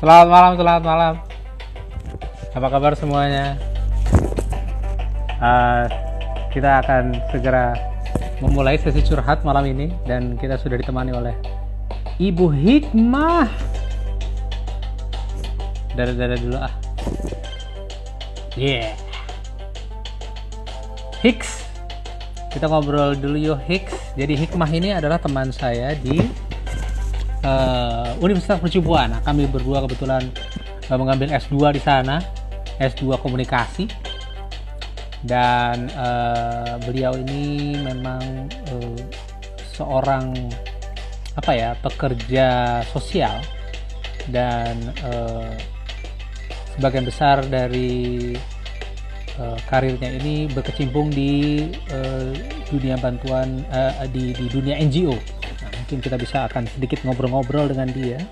Selamat malam, selamat malam. Apa kabar semuanya? Uh, kita akan segera memulai sesi curhat malam ini dan kita sudah ditemani oleh Ibu Hikmah. Dada-dada dulu ah. Yeah. Hicks. Kita ngobrol dulu yuk Hicks. Jadi Hikmah ini adalah teman saya di uh, Universitas Mercubuana. Kami berdua kebetulan uh, mengambil S2 di sana, S2 Komunikasi. Dan uh, beliau ini memang uh, seorang apa ya pekerja sosial dan uh, sebagian besar dari uh, karirnya ini berkecimpung di uh, dunia bantuan uh, di, di dunia NGO. Mungkin kita bisa akan sedikit ngobrol-ngobrol dengan dia.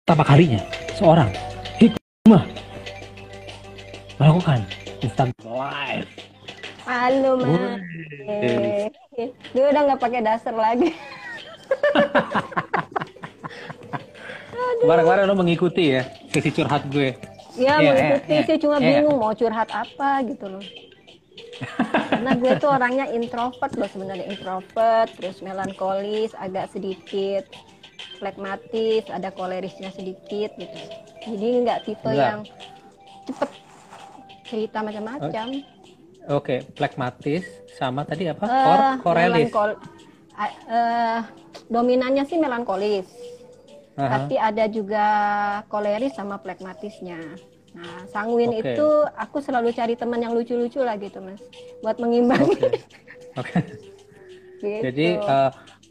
Pertama kalinya seorang hikmah melakukan Instagram Live. Halo mas, dia udah nggak pakai dasar lagi. Kemarin-kemarin lo mengikuti ya sesi curhat gue. Ya, yeah, mengikuti yeah, sih cuma yeah. bingung mau curhat apa gitu loh. Karena gue tuh orangnya introvert loh sebenarnya introvert, terus melankolis, agak sedikit flekmatis, ada kolerisnya sedikit gitu. Jadi nggak tipe Enggak. yang cepet cerita macam-macam. Oke, okay. flekmatis sama tadi apa? Uh, korelis. Melankol uh, dominannya sih melankolis uh-huh. tapi ada juga koleris sama plekmatisnya. Nah, sanguin okay. itu aku selalu cari teman yang lucu-lucu lah gitu, Mas, buat mengimbangi. Oke. Okay. okay. gitu. Jadi uh,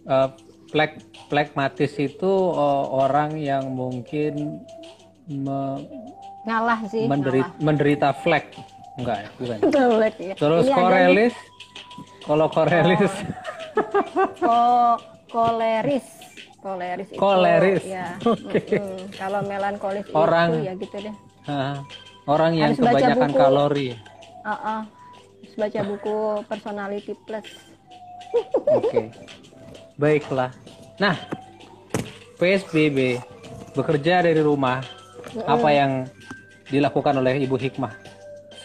uh, plek plekmatis itu uh, orang yang mungkin me ngalah sih, menderita, ngalah. menderita flek. Enggak ya, bukan. Flek, ya. Terus Ini korelis kalau korelis oh, koleris koleris itu koleris ya okay. mm -hmm. kalau melankolis orang itu ya gitu deh uh, orang yang harus kebanyakan buku, kalori. Uh -uh, harus baca buku personality plus. Oke. Okay. baiklah. Nah PSBB bekerja dari rumah mm. apa yang dilakukan oleh Ibu Hikmah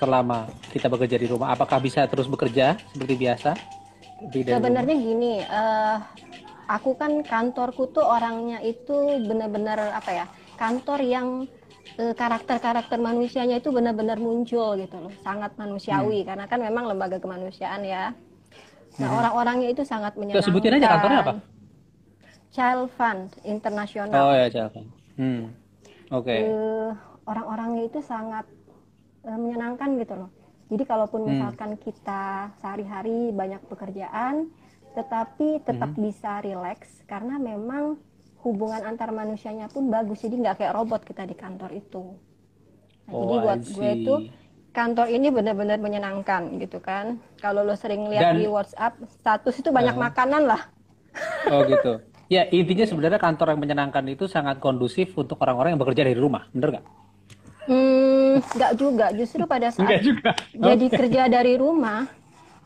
selama kita bekerja di rumah? Apakah bisa terus bekerja seperti biasa? Sebenarnya gini uh, aku kan kantorku tuh orangnya itu benar-benar apa ya kantor yang karakter-karakter manusianya itu benar-benar muncul gitu loh sangat manusiawi hmm. karena kan memang lembaga kemanusiaan ya nah hmm. orang-orangnya itu sangat menyenangkan sebutin aja kantornya apa Child Fund Internasional oh ya Child Fund hmm. oke okay. uh, orang-orangnya itu sangat uh, menyenangkan gitu loh jadi kalaupun hmm. misalkan kita sehari-hari banyak pekerjaan tetapi tetap hmm. bisa rileks karena memang hubungan antar manusianya pun bagus. Jadi nggak kayak robot kita di kantor itu. Nah, oh, jadi buat gue itu kantor ini benar-benar menyenangkan gitu kan. Kalau lo sering lihat di WhatsApp status itu banyak uh, makanan lah. Oh gitu. Ya intinya sebenarnya kantor yang menyenangkan itu sangat kondusif untuk orang-orang yang bekerja dari rumah. Bener nggak? Hmm, nggak juga. Justru pada saat juga. jadi okay. kerja dari rumah,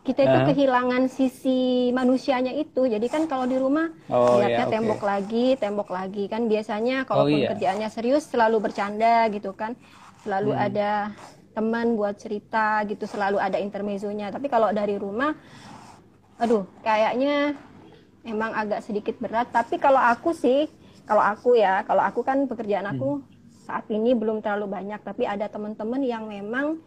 kita itu uh. kehilangan sisi manusianya itu. Jadi kan kalau di rumah oh, lihatnya yeah, okay. tembok lagi, tembok lagi kan biasanya kalaupun oh, yeah. kerjaannya serius selalu bercanda gitu kan. Selalu hmm. ada teman buat cerita gitu, selalu ada intermezzonya. Tapi kalau dari rumah aduh, kayaknya emang agak sedikit berat, tapi kalau aku sih, kalau aku ya, kalau aku kan pekerjaan aku hmm. saat ini belum terlalu banyak, tapi ada teman-teman yang memang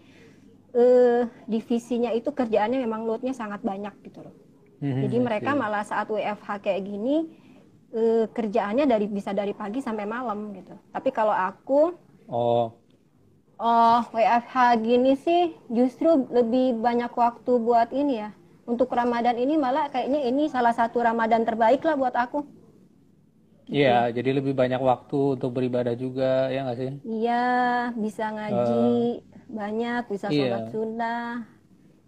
uh, divisinya itu kerjaannya memang loadnya sangat banyak gitu loh. Hmm, Jadi mereka okay. malah saat WFH kayak gini uh, kerjaannya dari bisa dari pagi sampai malam gitu. Tapi kalau aku oh oh WFH gini sih justru lebih banyak waktu buat ini ya. Untuk Ramadan ini malah kayaknya ini salah satu Ramadan terbaik lah buat aku. Iya, gitu. jadi lebih banyak waktu untuk beribadah juga, ya nggak sih? Iya, bisa ngaji, uh, banyak bisa iya. sholat sunnah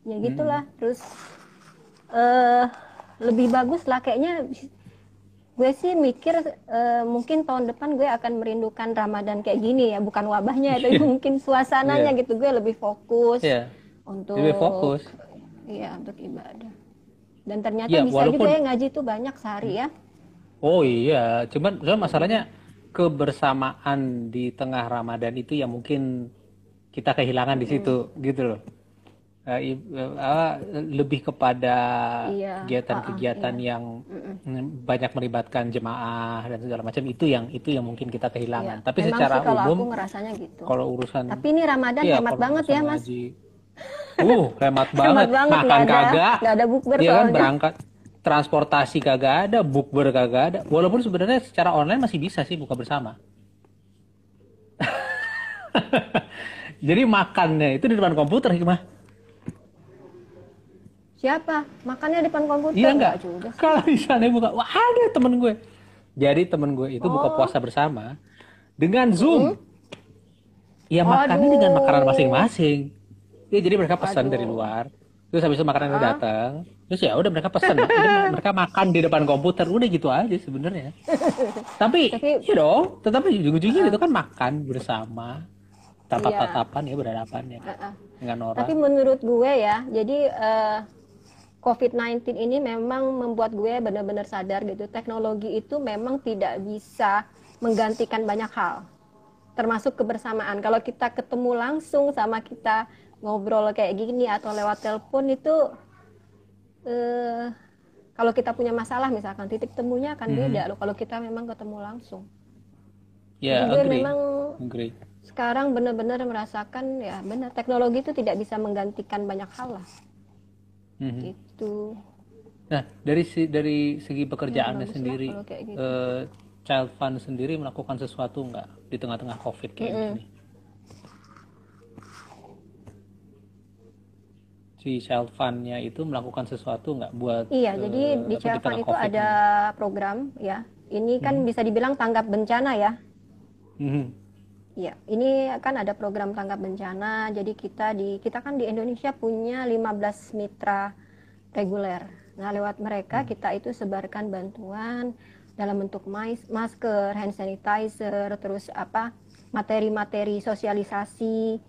ya gitulah hmm. terus uh, lebih bagus lah kayaknya gue sih mikir uh, mungkin tahun depan gue akan merindukan Ramadan kayak gini ya bukan wabahnya tapi mungkin suasananya yeah. gitu gue lebih fokus yeah. untuk lebih fokus iya untuk ibadah dan ternyata yeah, bisa walaupun... juga ya ngaji tuh banyak sehari ya Oh iya, cuman, cuman masalahnya kebersamaan di tengah Ramadan itu yang mungkin kita kehilangan di situ hmm. gitu loh. Uh, lebih kepada iya. kegiatan-kegiatan iya. yang Mm-mm. banyak melibatkan jemaah dan segala macam itu yang itu yang mungkin kita kehilangan. Iya. Tapi Memang secara sih kalau umum, aku ngerasanya gitu. Kalau urusan, tapi ini Ramadan iya, hemat banget ya mas. Haji, uh, hemat banget. hemat banget. Makan kagak, nggak ada bukber Iya kan berangkat transportasi kagak ada, bukber kagak ada. Walaupun sebenarnya secara online masih bisa sih buka bersama. Jadi makannya itu di depan komputer hikmah. Siapa? Makannya di depan komputer? Iya enggak? Kalau misalnya buka, wah ada temen gue. Jadi temen gue itu oh. buka puasa bersama dengan Zoom. Hmm? Ya makannya Aduh. dengan makanan masing-masing. Ya, jadi mereka pesan Aduh. dari luar. Terus habis itu makanannya ah. datang. Terus ya udah mereka pesan. mereka makan di depan komputer. Udah gitu aja sebenarnya. Tapi, Tapi ya dong. Tetapi ujung-ujungnya uh. itu kan makan bersama tatap-tatapan iya. ya berhadapan ya uh -uh. dengan orang. Tapi menurut gue ya, jadi uh, COVID-19 ini memang membuat gue benar-benar sadar gitu, teknologi itu memang tidak bisa menggantikan banyak hal, termasuk kebersamaan. Kalau kita ketemu langsung sama kita ngobrol kayak gini atau lewat telepon itu, uh, kalau kita punya masalah misalkan titik temunya akan hmm. beda loh kalau kita memang ketemu langsung. Ya, yeah, gue agree. memang agree sekarang benar-benar merasakan ya benar teknologi itu tidak bisa menggantikan banyak hal lah. Mm-hmm. Gitu. Nah dari dari segi pekerjaannya ya, sendiri, gitu. uh, Child Fund sendiri melakukan sesuatu nggak di tengah-tengah COVID kayak mm-hmm. gini? Si Child Fund-nya itu melakukan sesuatu nggak buat? Iya, uh, jadi di Child Fund itu ada ini? program ya. Ini kan hmm. bisa dibilang tanggap bencana ya. Hmm Ya, ini kan ada program tanggap bencana. Jadi kita di kita kan di Indonesia punya 15 mitra reguler. Nah, lewat mereka hmm. kita itu sebarkan bantuan dalam bentuk masker, hand sanitizer, terus apa materi-materi sosialisasi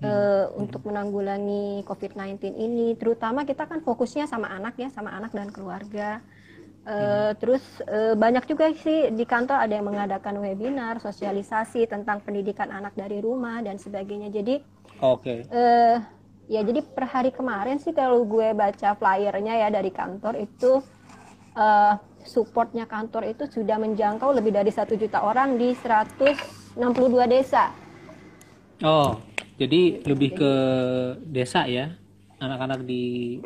hmm. uh, untuk menanggulangi COVID-19 ini. Terutama kita kan fokusnya sama anak ya, sama anak dan keluarga. Uh, terus uh, banyak juga sih di kantor ada yang mengadakan webinar sosialisasi tentang pendidikan anak dari rumah dan sebagainya. Jadi oke. Okay. Uh, ya jadi per hari kemarin sih kalau gue baca flyernya ya dari kantor itu uh, supportnya kantor itu sudah menjangkau lebih dari satu juta orang di 162 desa. Oh, jadi lebih ke desa ya, anak-anak di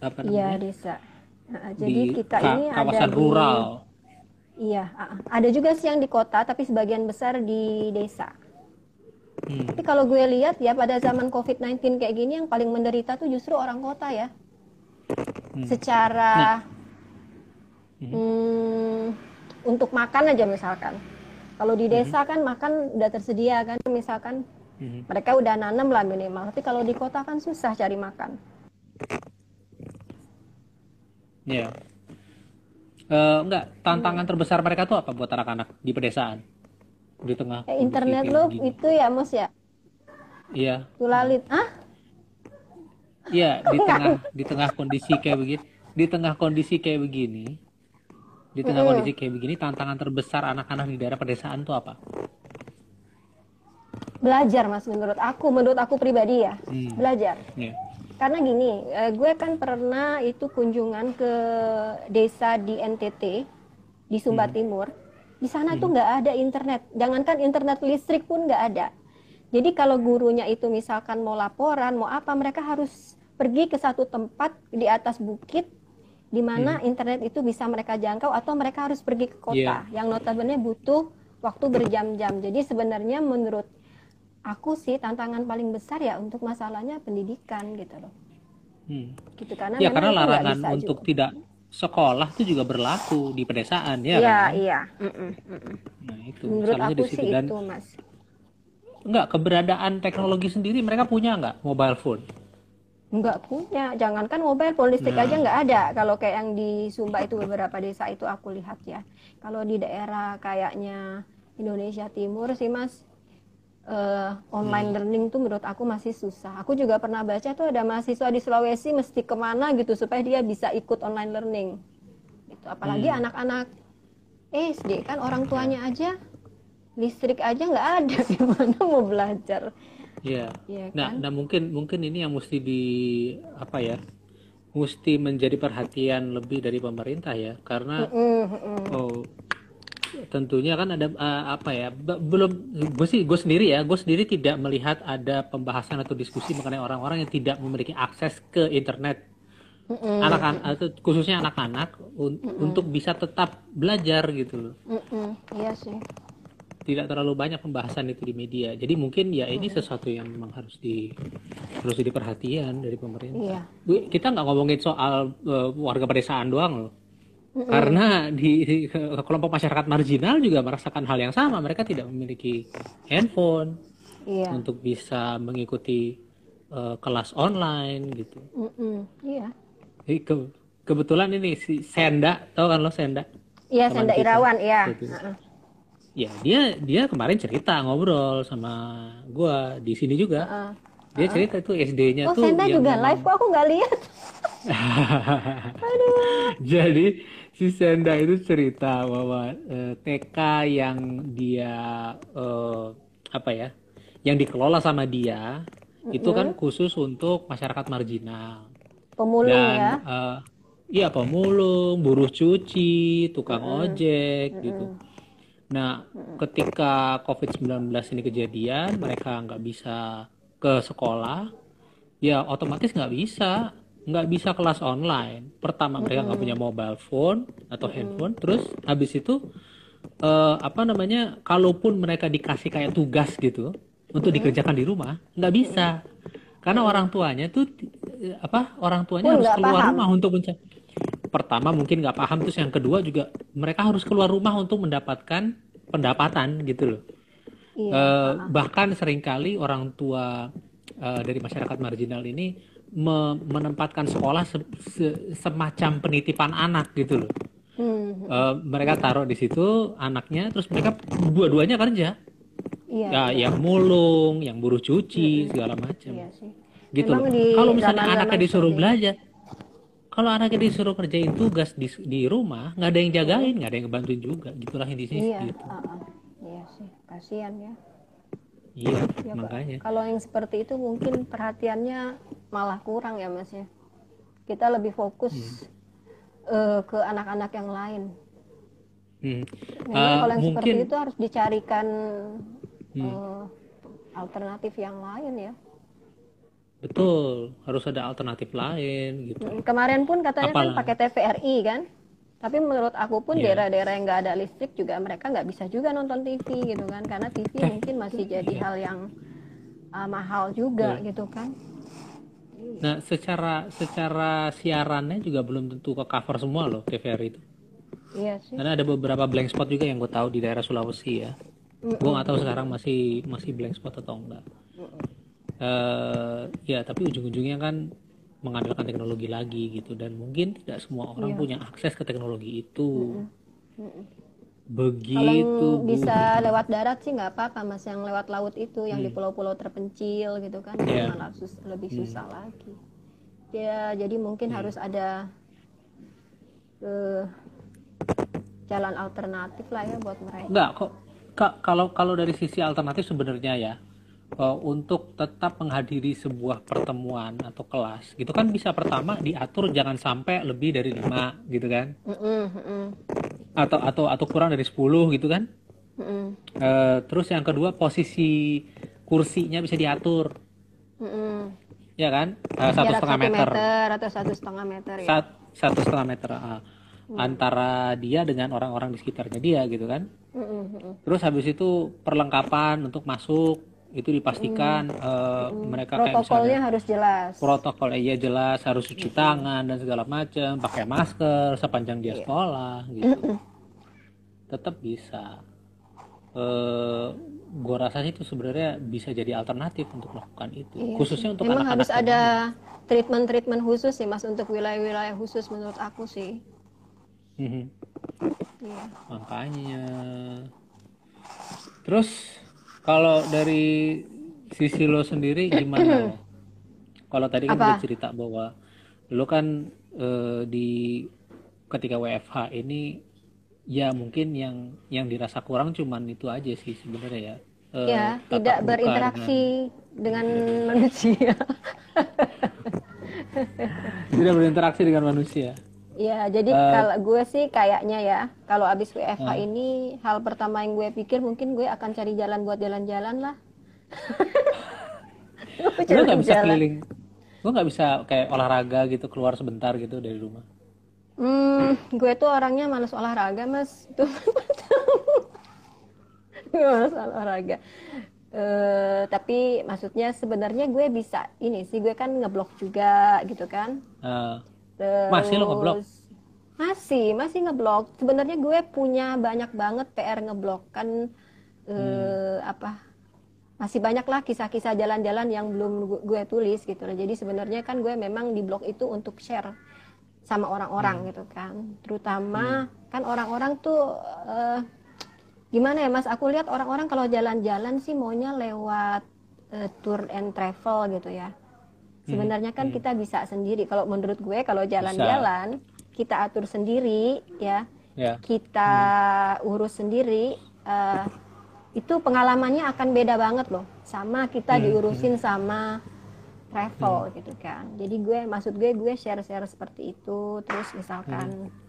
apa iya, namanya? Iya desa Nah, jadi kita ini kawasan ada rural. Di, iya, ada juga sih yang di kota, tapi sebagian besar di desa. Hmm. Tapi kalau gue lihat ya pada zaman COVID-19 kayak gini yang paling menderita tuh justru orang kota ya. Hmm. Secara nah. hmm. Hmm, untuk makan aja misalkan. Kalau di desa hmm. kan makan udah tersedia kan, misalkan hmm. mereka udah nanam lah minimal. Tapi kalau di kota kan susah cari makan. Iya. Yeah. Uh, enggak, tantangan terbesar mereka tuh apa buat anak-anak di pedesaan? Di tengah eh, internet lu itu ya, Mus ya? Iya. Tulalit. Ah? Iya, di tengah di tengah kondisi kayak begini, di tengah kondisi kayak begini, di tengah mm. kondisi kayak begini, tantangan terbesar anak-anak di daerah pedesaan tuh apa? Belajar, Mas, menurut aku, menurut aku pribadi ya, hmm. belajar. Yeah karena gini, eh, gue kan pernah itu kunjungan ke desa di NTT di Sumba hmm. Timur. Di sana hmm. tuh nggak ada internet. Jangankan internet listrik pun nggak ada. Jadi kalau gurunya itu misalkan mau laporan, mau apa, mereka harus pergi ke satu tempat di atas bukit di mana hmm. internet itu bisa mereka jangkau atau mereka harus pergi ke kota yeah. yang notabene butuh waktu berjam-jam. Jadi sebenarnya menurut aku sih tantangan paling besar ya untuk masalahnya pendidikan gitu loh. Hmm. Gitu karena ya karena larangan untuk juga. tidak sekolah itu juga berlaku di pedesaan ya. Iya kan? iya. Mm -mm, mm Nah itu. Menurut aku sih Dan, itu mas. Enggak keberadaan teknologi sendiri mereka punya enggak mobile phone? Enggak punya, jangankan mobile phone listrik nah. aja enggak ada. Kalau kayak yang di Sumba itu beberapa desa itu aku lihat ya. Kalau di daerah kayaknya Indonesia Timur sih mas, uh, online hmm. learning tuh menurut aku masih susah. Aku juga pernah baca tuh ada mahasiswa di Sulawesi mesti ke mana gitu supaya dia bisa ikut online learning. Gitu. Apalagi hmm. anak-anak SD kan orang tuanya aja listrik aja nggak ada gimana mau belajar Iya. Ya, nah, kan? nah mungkin mungkin ini yang mesti di apa ya? Mesti menjadi perhatian lebih dari pemerintah ya, karena mm -mm. oh tentunya kan ada uh, apa ya? Belum gue sih gue sendiri ya, gue sendiri tidak melihat ada pembahasan atau diskusi mengenai orang-orang yang tidak memiliki akses ke internet anak-anak atau khususnya anak-anak un mm -mm. untuk bisa tetap belajar gitu loh. Mm -mm. Iya sih. Tidak terlalu banyak pembahasan itu di media. Jadi mungkin ya ini sesuatu yang memang harus di harus jadi perhatian dari pemerintah. Iya. Kita nggak ngomongin soal uh, warga pedesaan doang loh. Mm -mm. Karena di, di kelompok masyarakat marginal juga merasakan hal yang sama. Mereka tidak memiliki handphone iya. untuk bisa mengikuti uh, kelas online gitu. Mm -mm. Iya ke, kebetulan ini si Senda, tau kan lo Senda? Iya, Senda Irawan, iya. Ya, dia dia kemarin cerita ngobrol sama gua di sini juga. Uh, uh, dia cerita itu SD-nya oh, tuh Senda juga memang... live kok aku nggak lihat. Aduh. Jadi si Senda itu cerita bahwa uh, eh, TK yang dia uh, apa ya? Yang dikelola sama dia mm -hmm. itu kan khusus untuk masyarakat marginal. Pemulung dan, ya? uh, iya pemulung buruh cuci tukang mm ojek mm gitu. Nah ketika covid 19 ini kejadian mereka nggak bisa ke sekolah ya otomatis nggak bisa nggak bisa kelas online. Pertama mereka nggak punya mobile phone atau handphone. Terus habis itu uh, apa namanya kalaupun mereka dikasih kayak tugas gitu untuk dikerjakan di rumah nggak bisa. Karena orang tuanya tuh apa orang tuanya Pun harus keluar paham. rumah untuk mencari. Pertama mungkin nggak paham. Terus yang kedua juga mereka harus keluar rumah untuk mendapatkan pendapatan gitu loh. Iya, uh, bahkan sering kali orang tua uh, dari masyarakat marginal ini me menempatkan sekolah se se semacam penitipan anak gitu loh hmm. uh, mereka taruh di situ anaknya terus mereka dua-duanya kerja Iya. Ya, yang mulung, yang buruh cuci, segala macam. Iya sih. Gitu loh. Kalau misalnya anaknya disuruh seperti... belajar, kalau anaknya disuruh kerjain tugas di, di rumah, nggak ada yang jagain, nggak ada yang ngebantuin juga. Gitulah di sini. Iya, gitu. uh, uh. iya sih, kasihan ya. Iya, ya, makanya. Kalau yang seperti itu mungkin perhatiannya malah kurang ya mas ya. Kita lebih fokus hmm. uh, ke anak-anak yang lain. Hmm. Memang uh, kalau yang mungkin... seperti itu harus dicarikan hmm. uh, alternatif yang lain ya. Betul, harus ada alternatif lain gitu. Hmm, kemarin pun katanya kan pakai TVRI kan, tapi menurut aku pun yeah. daerah-daerah yang nggak ada listrik juga mereka nggak bisa juga nonton TV gitu kan, karena TV eh. mungkin masih jadi yeah. hal yang uh, mahal juga yeah. gitu kan. Nah, secara secara siarannya juga belum tentu ke cover semua loh TVRI itu. Iya sih. Karena ada beberapa blank spot juga yang gue tahu di daerah Sulawesi ya mm gue nggak tahu sekarang masih masih blank spot atau enggak uh, ya tapi ujung-ujungnya kan mengandalkan teknologi lagi gitu dan mungkin tidak semua orang yeah. punya akses ke teknologi itu Mm-mm. begitu Kalau bisa lewat darat sih nggak apa-apa mas yang lewat laut itu yang hmm. di pulau-pulau terpencil gitu kan yeah. malah sus- lebih hmm. susah lagi ya jadi mungkin hmm. harus ada uh, jalan alternatif lah ya buat mereka Enggak kok kalau kalau dari sisi alternatif sebenarnya ya uh, untuk tetap menghadiri sebuah pertemuan atau kelas. Gitu kan bisa pertama diatur jangan sampai lebih dari lima gitu kan? Mm -mm. atau atau atau kurang dari 10 gitu kan? Mm. Uh, terus yang kedua posisi kursinya bisa diatur. Ya kan? Uh, satu setengah meter. meter atau satu setengah meter ya? Satu setengah meter uh antara dia dengan orang-orang di sekitarnya dia gitu kan? Terus habis itu perlengkapan untuk masuk itu dipastikan hmm. Uh, mereka protokolnya kayak harus jelas protokol iya jelas harus cuci hmm. tangan dan segala macam pakai masker sepanjang dia yeah. sekolah gitu hmm. tetap bisa uh, gua rasa itu sebenarnya bisa jadi alternatif untuk melakukan itu iya. khususnya untuk anak-anak harus ada treatment-treatment khusus sih mas untuk wilayah-wilayah khusus menurut aku sih Mhm. Iya. Makanya. Terus kalau dari sisi lo sendiri gimana? kalau tadi kan udah cerita bahwa lo kan e, di ketika WFH ini ya mungkin yang yang dirasa kurang cuman itu aja sih sebenarnya ya. Uh, ya tidak berinteraksi dengan, dengan manusia. Tidak berinteraksi dengan manusia Ya, jadi uh, kalau gue sih kayaknya ya, kalau abis WFH uh, ini hal pertama yang gue pikir mungkin gue akan cari jalan buat jalan-jalan lah. gue nggak bisa keliling, gue nggak bisa kayak olahraga gitu keluar sebentar gitu dari rumah. Hmm, gue tuh orangnya males olahraga mas, tuh gue males olahraga. Uh, tapi maksudnya sebenarnya gue bisa ini sih gue kan ngeblok juga gitu kan. Uh Terus, masih lo ngeblok? Masih, masih ngeblok. Sebenarnya gue punya banyak banget PR ngeblok kan eh, hmm. apa? Masih banyak lah kisah-kisah jalan-jalan yang belum gue tulis gitu loh. Jadi sebenarnya kan gue memang di blog itu untuk share sama orang-orang hmm. gitu kan. Terutama hmm. kan orang-orang tuh uh, gimana ya Mas? Aku lihat orang-orang kalau jalan-jalan sih maunya lewat uh, tour and travel gitu ya. Sebenarnya kan hmm. kita bisa sendiri. Kalau menurut gue kalau jalan-jalan kita atur sendiri ya. Yeah. Kita hmm. urus sendiri uh, itu pengalamannya akan beda banget loh. Sama kita hmm. diurusin hmm. sama travel hmm. gitu kan. Jadi gue maksud gue gue share-share seperti itu terus misalkan hmm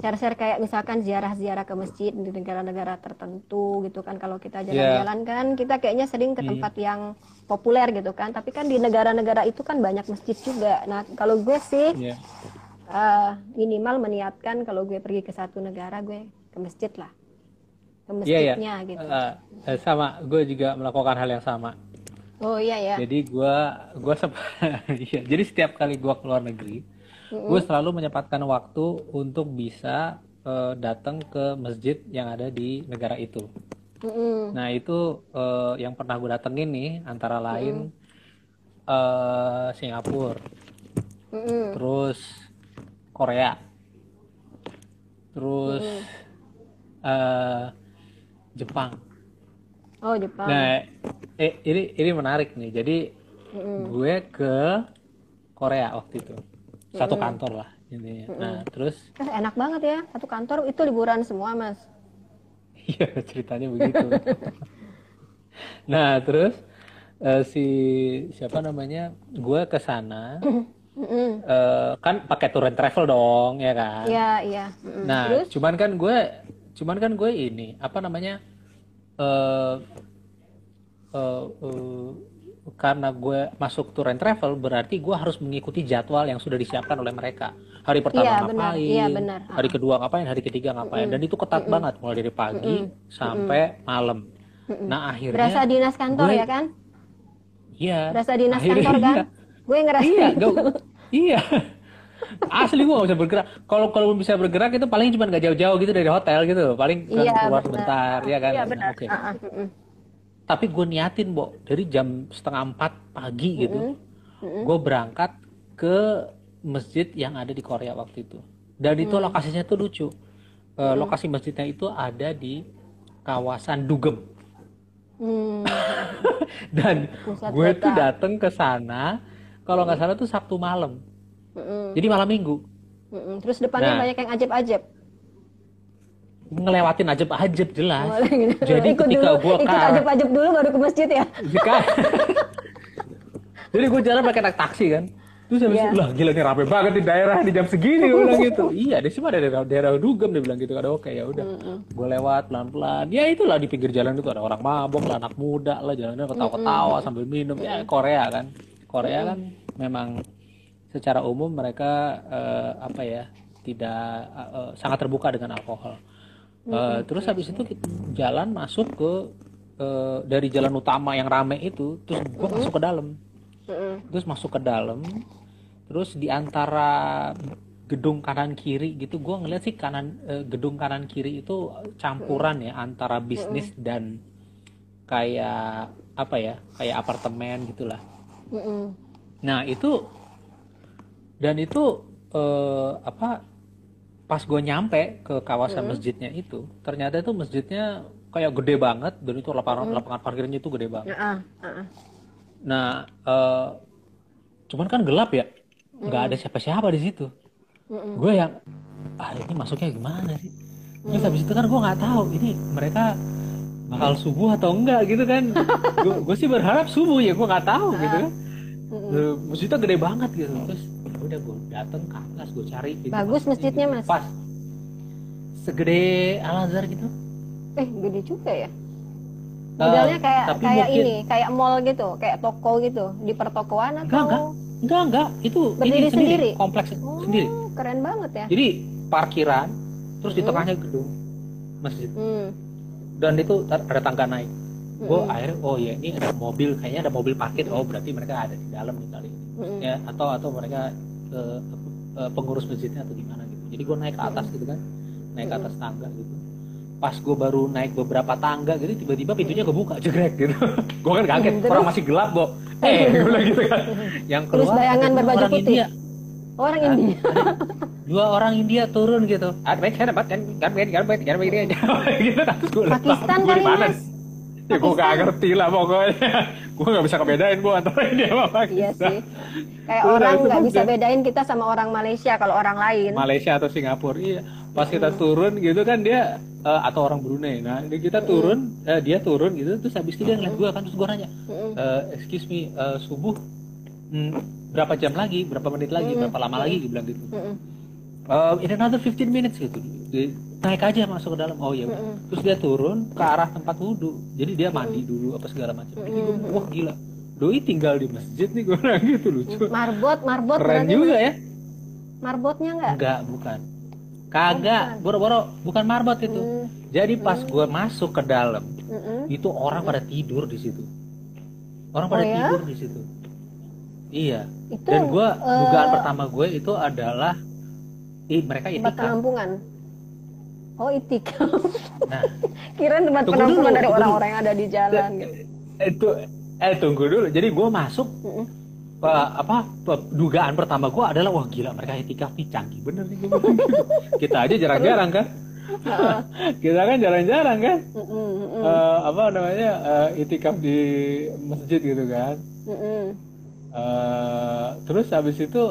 share-share kayak misalkan ziarah-ziarah ke masjid di negara-negara tertentu gitu kan kalau kita jalan-jalan yeah. kan kita kayaknya sering ke tempat hmm. yang populer gitu kan tapi kan di negara-negara itu kan banyak masjid juga nah kalau gue sih yeah. uh, minimal meniatkan kalau gue pergi ke satu negara gue ke masjid lah ke masjidnya yeah, yeah. gitu uh, uh, sama gue juga melakukan hal yang sama oh iya ya jadi gue gue iya, jadi setiap kali gue keluar negeri mm-hmm. gue selalu menyempatkan waktu untuk bisa uh, datang ke masjid yang ada di negara itu. Mm-hmm. Nah itu uh, yang pernah gue datengin nih antara lain mm-hmm. uh, Singapura, mm-hmm. terus Korea, terus mm-hmm. uh, Jepang. Oh Jepang. Nah eh, ini ini menarik nih. Jadi mm-hmm. gue ke Korea waktu itu satu kantor lah intinya. Mm-hmm. Nah terus enak banget ya satu kantor itu liburan semua mas. Iya ceritanya begitu. nah terus uh, si siapa namanya gue ke sana. Uh, kan pakai tour and travel dong ya kan iya iya nah Terus? cuman kan gue cuman kan gue ini apa namanya uh, uh, uh, karena gue masuk tour and travel berarti gue harus mengikuti jadwal yang sudah disiapkan oleh mereka hari pertama iya, ngapain benar. hari kedua ngapain hari ketiga ngapain mm -hmm. dan itu ketat mm -hmm. banget mulai dari pagi mm -hmm. sampai mm -hmm. malam mm -hmm. nah akhirnya berasa dinas kantor gue, ya kan iya berasa dinas akhirnya, kantor kan iya. gue ngerasa iya gak, iya asli gue gak bisa bergerak kalau kalau bisa bergerak itu paling cuma gak jauh-jauh gitu dari hotel gitu paling iya, keluar benar. sebentar ya kan iya, benar. Okay. Uh -uh tapi gue niatin bo dari jam setengah empat pagi gitu mm -hmm. gue berangkat ke masjid yang ada di Korea waktu itu. Dan itu mm. lokasinya tuh lucu. Mm. lokasi masjidnya itu ada di kawasan Dugem. Mm. dan Pusat gue tuh dateng ke sana kalau nggak salah tuh Sabtu malam. Mm. jadi malam minggu. Mm terus depannya nah, banyak yang ajib-ajib ngelewatin ajab-ajab jelas. Jadi ikut ketika gue ikut ajab-ajab dulu baru ke masjid ya. Jika. Jadi gue jalan pakai naik taksi kan. Terus habis yeah. lah gila nih rame banget di daerah di jam segini gue bilang gitu. iya, di sini ada daerah, daerah Dugem dia bilang gitu. Ada oke ya udah. Mm -hmm. Gue lewat pelan-pelan. Ya itulah di pinggir jalan itu ada orang mabok lah, anak muda lah jalannya ketawa-ketawa mm -hmm. sambil minum. Ya Korea kan. Korea mm kan memang secara umum mereka uh, apa ya tidak uh, sangat terbuka dengan alkohol Uh, terus habis itu jalan masuk ke uh, dari jalan utama yang rame itu, terus gue masuk ke dalam. Terus masuk ke dalam, terus di antara gedung kanan kiri gitu, gue ngeliat sih kanan uh, gedung kanan kiri itu campuran ya antara bisnis dan kayak apa ya, kayak apartemen gitulah. Nah itu dan itu uh, apa pas gue nyampe ke kawasan hmm. masjidnya itu ternyata itu masjidnya kayak gede banget dan itu lapangan hmm. lapangan parkirnya itu gede banget. Uh, uh. Nah, uh, cuman kan gelap ya, nggak hmm. ada siapa-siapa di situ. Hmm. Gue yang ah ini masuknya gimana sih? terus habis itu kan gue nggak tahu ini mereka bakal subuh atau enggak gitu kan gue sih berharap subuh ya gue nggak tahu gitu kan masjidnya gede banget gitu terus udah gue dateng ke atas gue cari gitu, bagus masjidnya mas. Pas. Segede Al Azhar gitu. Eh gede juga ya? Modelnya kayak uh, kayak mungkin, ini kayak mall gitu kayak toko gitu di pertokoan atau enggak. Enggak enggak. Enggak itu berdiri ini sendiri, sendiri? kompleks oh, sendiri. keren banget ya. Jadi parkiran terus di hmm. tengahnya gedung masjid. Hmm. dan itu ada tangga naik. Hmm. gue akhirnya oh ya ini ada mobil kayaknya ada mobil parkir. Oh berarti mereka ada di dalam nih kali hmm. ya atau atau mereka ke, ke pengurus masjidnya atau gimana gitu jadi gue naik ke atas gitu kan naik ke atas tangga gitu pas gue baru naik beberapa tangga gitu tiba-tiba pintunya kebuka jegrek gitu gue kan kaget orang masih gelap kok eh gue bilang gitu kan yang keluar Terus bayangan berbaju orang putih India. orang nah, India dua orang India turun gitu baik saya dapat kan kan kan kan kan kan gitu Pakistan kali mas ya gue gak ngerti lah pokoknya. Gue gak bisa kebedain gue antara India sama Pakistan iya sih. Kayak orang nggak bisa bedain kita sama orang Malaysia kalau orang lain. Malaysia atau Singapura iya. Pas kita turun gitu kan dia uh, atau orang Brunei. Nah kita turun uh, dia turun gitu terus habis itu dia ngeliat gue kan terus gue nanya uh, excuse me uh, subuh hmm, berapa jam lagi berapa menit lagi berapa lama lagi? Dia bilang gitu. Uh, in another 15 minutes gitu naik aja masuk ke dalam oh ya terus dia turun ke arah tempat wudhu jadi dia mandi dulu apa segala macam jadi gue wah gila doi tinggal di masjid nih gue bilang gitu lucu marbot marbot keren juga ya marbotnya enggak enggak bukan Kagak, boro-boro bukan marbot itu. Mm. Jadi pas mm. gue masuk ke dalam, mm itu orang pada tidur di situ. Orang pada oh, ya? tidur di situ. Iya. Itu, Dan gue uh, dugaan pertama gue itu adalah, ih mereka itikaf. penampungan. Oh itikaf. Nah, kira tempat penampungan dari orang-orang yang ada di jalan. Gitu. Itu, eh tunggu dulu. Jadi gue masuk. Mm apa dugaan pertama gue adalah wah gila mereka etika nih canggih bener nih kita aja jarang-jarang kan kita kan jarang-jarang kan uh, apa namanya uh, itikaf di masjid gitu kan uh, terus habis itu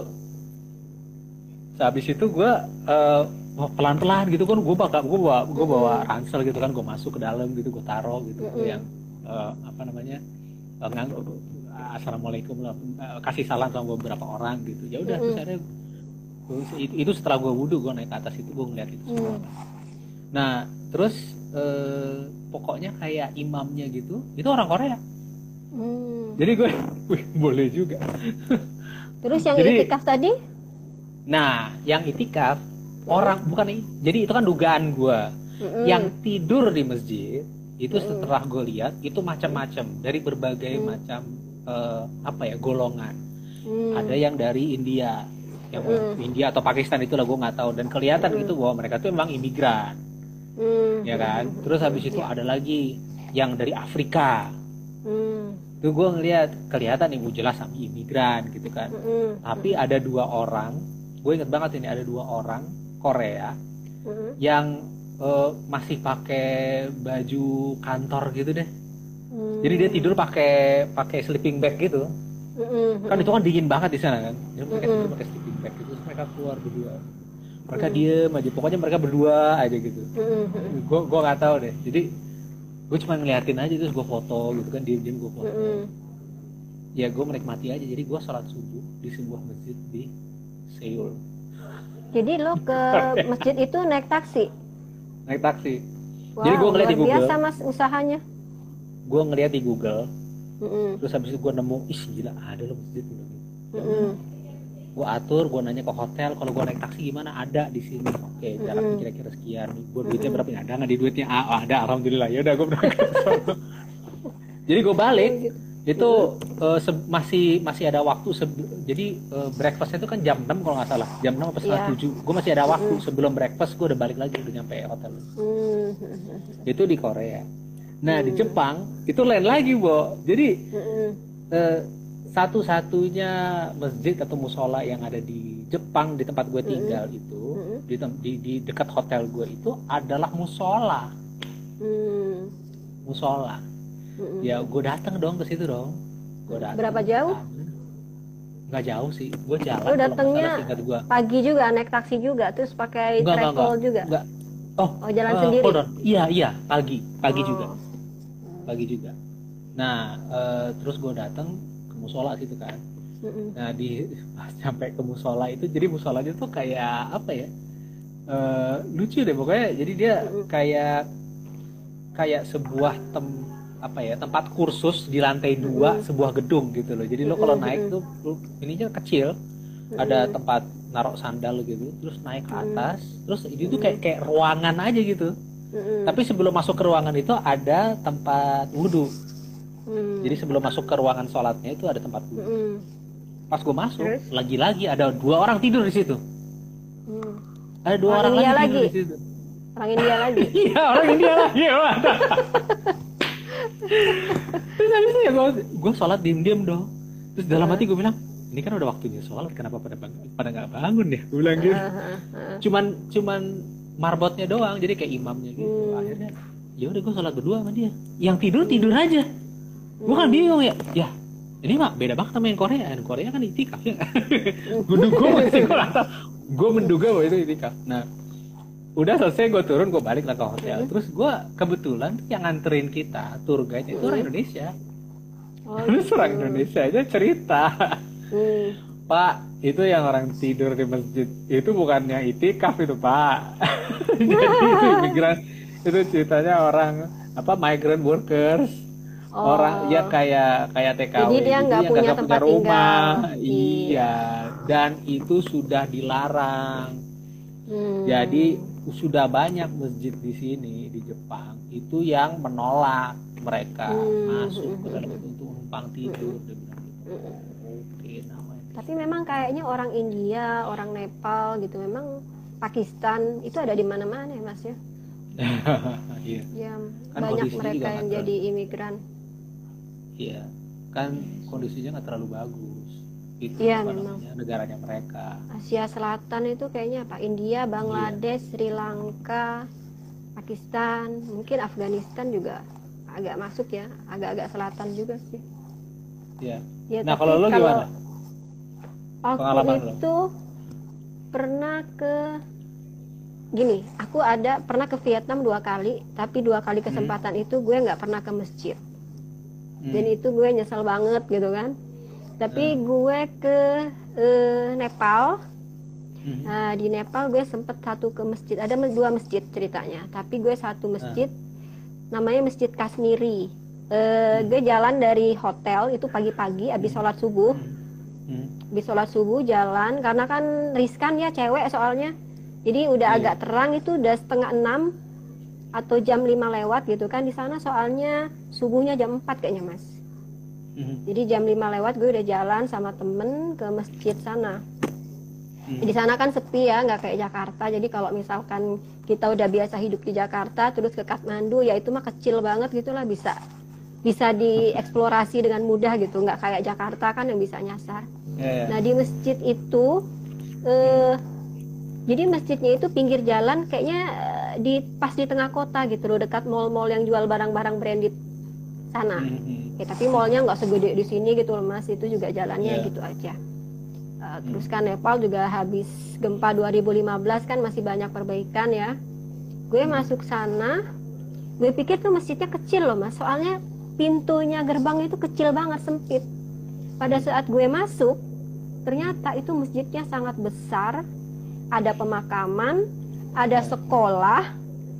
habis itu gue uh, pelan-pelan gitu kan gue bakal gue bawa gue bawa ransel gitu kan gue masuk ke dalam gitu gue taruh gitu yang uh, apa namanya uh, assalamualaikum lah eh, kasih salam sama beberapa orang gitu ya udah mm -hmm. terus itu, itu setelah gue wudhu gue naik ke atas itu gue ngeliat itu semua mm. nah terus eh, pokoknya kayak imamnya gitu itu orang Korea mm. jadi gue wih, boleh juga terus yang jadi, itikaf tadi nah yang itikaf. Orang bukan jadi itu kan dugaan gue mm yang tidur di masjid itu setelah gue lihat itu macam-macam dari berbagai hmm. macam uh, apa ya golongan hmm. ada yang dari India yang hmm. India atau Pakistan itu lah gue nggak tahu dan kelihatan hmm. gitu bahwa mereka tuh memang imigran hmm. ya kan terus habis itu ada lagi yang dari Afrika hmm. tuh gue ngeliat kelihatan ibu jelas sama imigran gitu kan hmm. tapi ada dua orang gue inget banget ini ada dua orang Korea hmm. yang uh, masih pakai baju kantor gitu deh Hmm. Jadi dia tidur pakai pakai sleeping bag gitu. Hmm. Kan itu kan dingin banget di sana kan. Dia pakai hmm. pakai sleeping bag gitu. Terus mereka keluar berdua. Mereka hmm. diem aja. Pokoknya mereka berdua aja gitu. Hmm. Gue gue nggak tahu deh. Jadi gue cuma ngeliatin aja terus gue foto gitu kan diem diem gue foto. Hmm. Ya gue menikmati aja. Jadi gue sholat subuh di sebuah masjid di Seoul. Jadi lo ke masjid itu naik taksi? Naik taksi. Wow, Jadi gue ngeliat di Google. biasa mas usahanya gue ngeliat di Google mm -hmm. terus habis itu gue nemu ih gila ada loh masjid gitu mm -hmm. gue atur gue nanya ke hotel kalau gue naik taksi gimana ada di sini oke jaraknya mm -hmm. kira-kira sekian gue duitnya berapa ada nggak di duitnya ah, ada alhamdulillah ya udah gue berangkat jadi gue balik gitu. Itu uh, masih masih ada waktu jadi uh, breakfastnya itu kan jam 6 kalau nggak salah jam 6 apa setengah yeah. 7 gue masih ada waktu mm sebelum breakfast gue udah balik lagi udah nyampe hotel mm itu di Korea Nah hmm. di Jepang itu lain lagi, Bo. Jadi eh, satu-satunya masjid atau musola yang ada di Jepang di tempat gue tinggal hmm. itu hmm. di, di di dekat hotel gue itu adalah musola. Hmm. Musola. Hmm. Ya gue datang dong ke situ dong. Gue datang. Berapa jauh? Gak jauh sih, gue jalan. Lu datangnya pagi juga naik taksi juga, terus pakai travel juga. Enggak, oh, oh jalan uh, sendiri iya iya pagi pagi oh. juga pagi juga nah uh, terus gue datang ke musola situ kan nah di sampai ke musola itu jadi musolanya tuh kayak apa ya uh, lucu deh pokoknya jadi dia kayak kayak sebuah tem apa ya tempat kursus di lantai dua mm-hmm. sebuah gedung gitu loh. Jadi lo kalau naik tuh ininya kecil ada tempat narok sandal gitu terus naik ke atas terus ini tuh kayak kayak ruangan aja gitu. Tapi sebelum masuk ke ruangan itu ada tempat wudhu. Mm. jadi sebelum masuk ke ruangan sholatnya itu ada tempat wudhu. Pas gue masuk lagi-lagi ada dua orang tidur di situ. Mm. ada dua orang, orang lagi, lagi tidur di situ. Orang India lagi? Iya orang India lagi terus habis ya gue gue sholat diem-diem dong. Terus dalam hati gue bilang ini kan udah waktunya sholat kenapa pada bang pada nggak bangun ya? Gue bilang gitu. Cuman cuman marbotnya doang jadi kayak imamnya gitu. Hmm. akhirnya ya udah gue sholat berdua sama dia. Yang tidur tidur aja. Gue kan bingung ya ya ini mah beda banget sama yang Korea. Yang Korea kan itikaf ya. Gue menduga gue menduga bahwa itu itikaf. Nah udah selesai gue turun gue balik lah ke hotel. Terus gue kebetulan yang nganterin kita tour guide itu orang Indonesia. Oh, terus orang gitu. Indonesia aja cerita. Hmm. Pak itu yang orang tidur di masjid itu bukannya itikaf itu Pak. Jadi itu imigran itu ceritanya orang apa migrant workers. Oh. orang ya kayak kayak TKW jadi dia nggak punya tempat punya rumah. tinggal. iya. Dan itu sudah dilarang. Hmm. jadi sudah banyak masjid di sini di Jepang itu yang menolak mereka hmm. masuk ke dalam itu untuk numpang tidur hmm. Tapi memang kayaknya orang India, orang Nepal gitu, memang Pakistan itu ada di mana-mana ya Mas ya. iya. Ya, kan banyak mereka yang jadi imigran. Iya, kan kondisinya nggak terlalu bagus. Itu iya, memang. negaranya mereka. Asia Selatan itu kayaknya apa? India, Bangladesh, iya. Sri Lanka, Pakistan, mungkin Afghanistan juga agak masuk ya, agak-agak selatan juga sih. Iya. Ya, nah kalau lo gimana? aku itu pernah ke gini aku ada pernah ke Vietnam dua kali tapi dua kali hmm. kesempatan hmm. itu gue nggak pernah ke masjid hmm. dan itu gue nyesel banget gitu kan tapi hmm. gue ke uh, Nepal hmm. nah di Nepal gue sempet satu ke masjid ada dua masjid ceritanya tapi gue satu masjid hmm. namanya masjid Kasmiri uh, hmm. gue jalan dari hotel itu pagi-pagi abis hmm. sholat subuh hmm hmm. di sholat subuh jalan karena kan riskan ya cewek soalnya jadi udah yeah. agak terang itu udah setengah enam atau jam lima lewat gitu kan di sana soalnya subuhnya jam 4 kayaknya mas hmm. jadi jam lima lewat gue udah jalan sama temen ke masjid sana hmm. di sana kan sepi ya nggak kayak Jakarta jadi kalau misalkan kita udah biasa hidup di Jakarta terus ke Kathmandu ya itu mah kecil banget gitulah bisa bisa dieksplorasi dengan mudah gitu nggak kayak Jakarta kan yang bisa nyasar yeah, yeah. nah di masjid itu eh, jadi masjidnya itu pinggir jalan kayaknya eh, di pas di tengah kota gitu loh dekat mall-mall yang jual barang-barang branded sana. Mm-hmm. ya, tapi mallnya nggak segede di sini gitu loh mas. Itu juga jalannya yeah. gitu aja. Uh, terus kan Nepal juga habis gempa 2015 kan masih banyak perbaikan ya. Gue masuk sana gue pikir tuh masjidnya kecil loh mas. Soalnya pintunya gerbang itu kecil banget sempit. Pada saat gue masuk ternyata itu masjidnya sangat besar. Ada pemakaman ada sekolah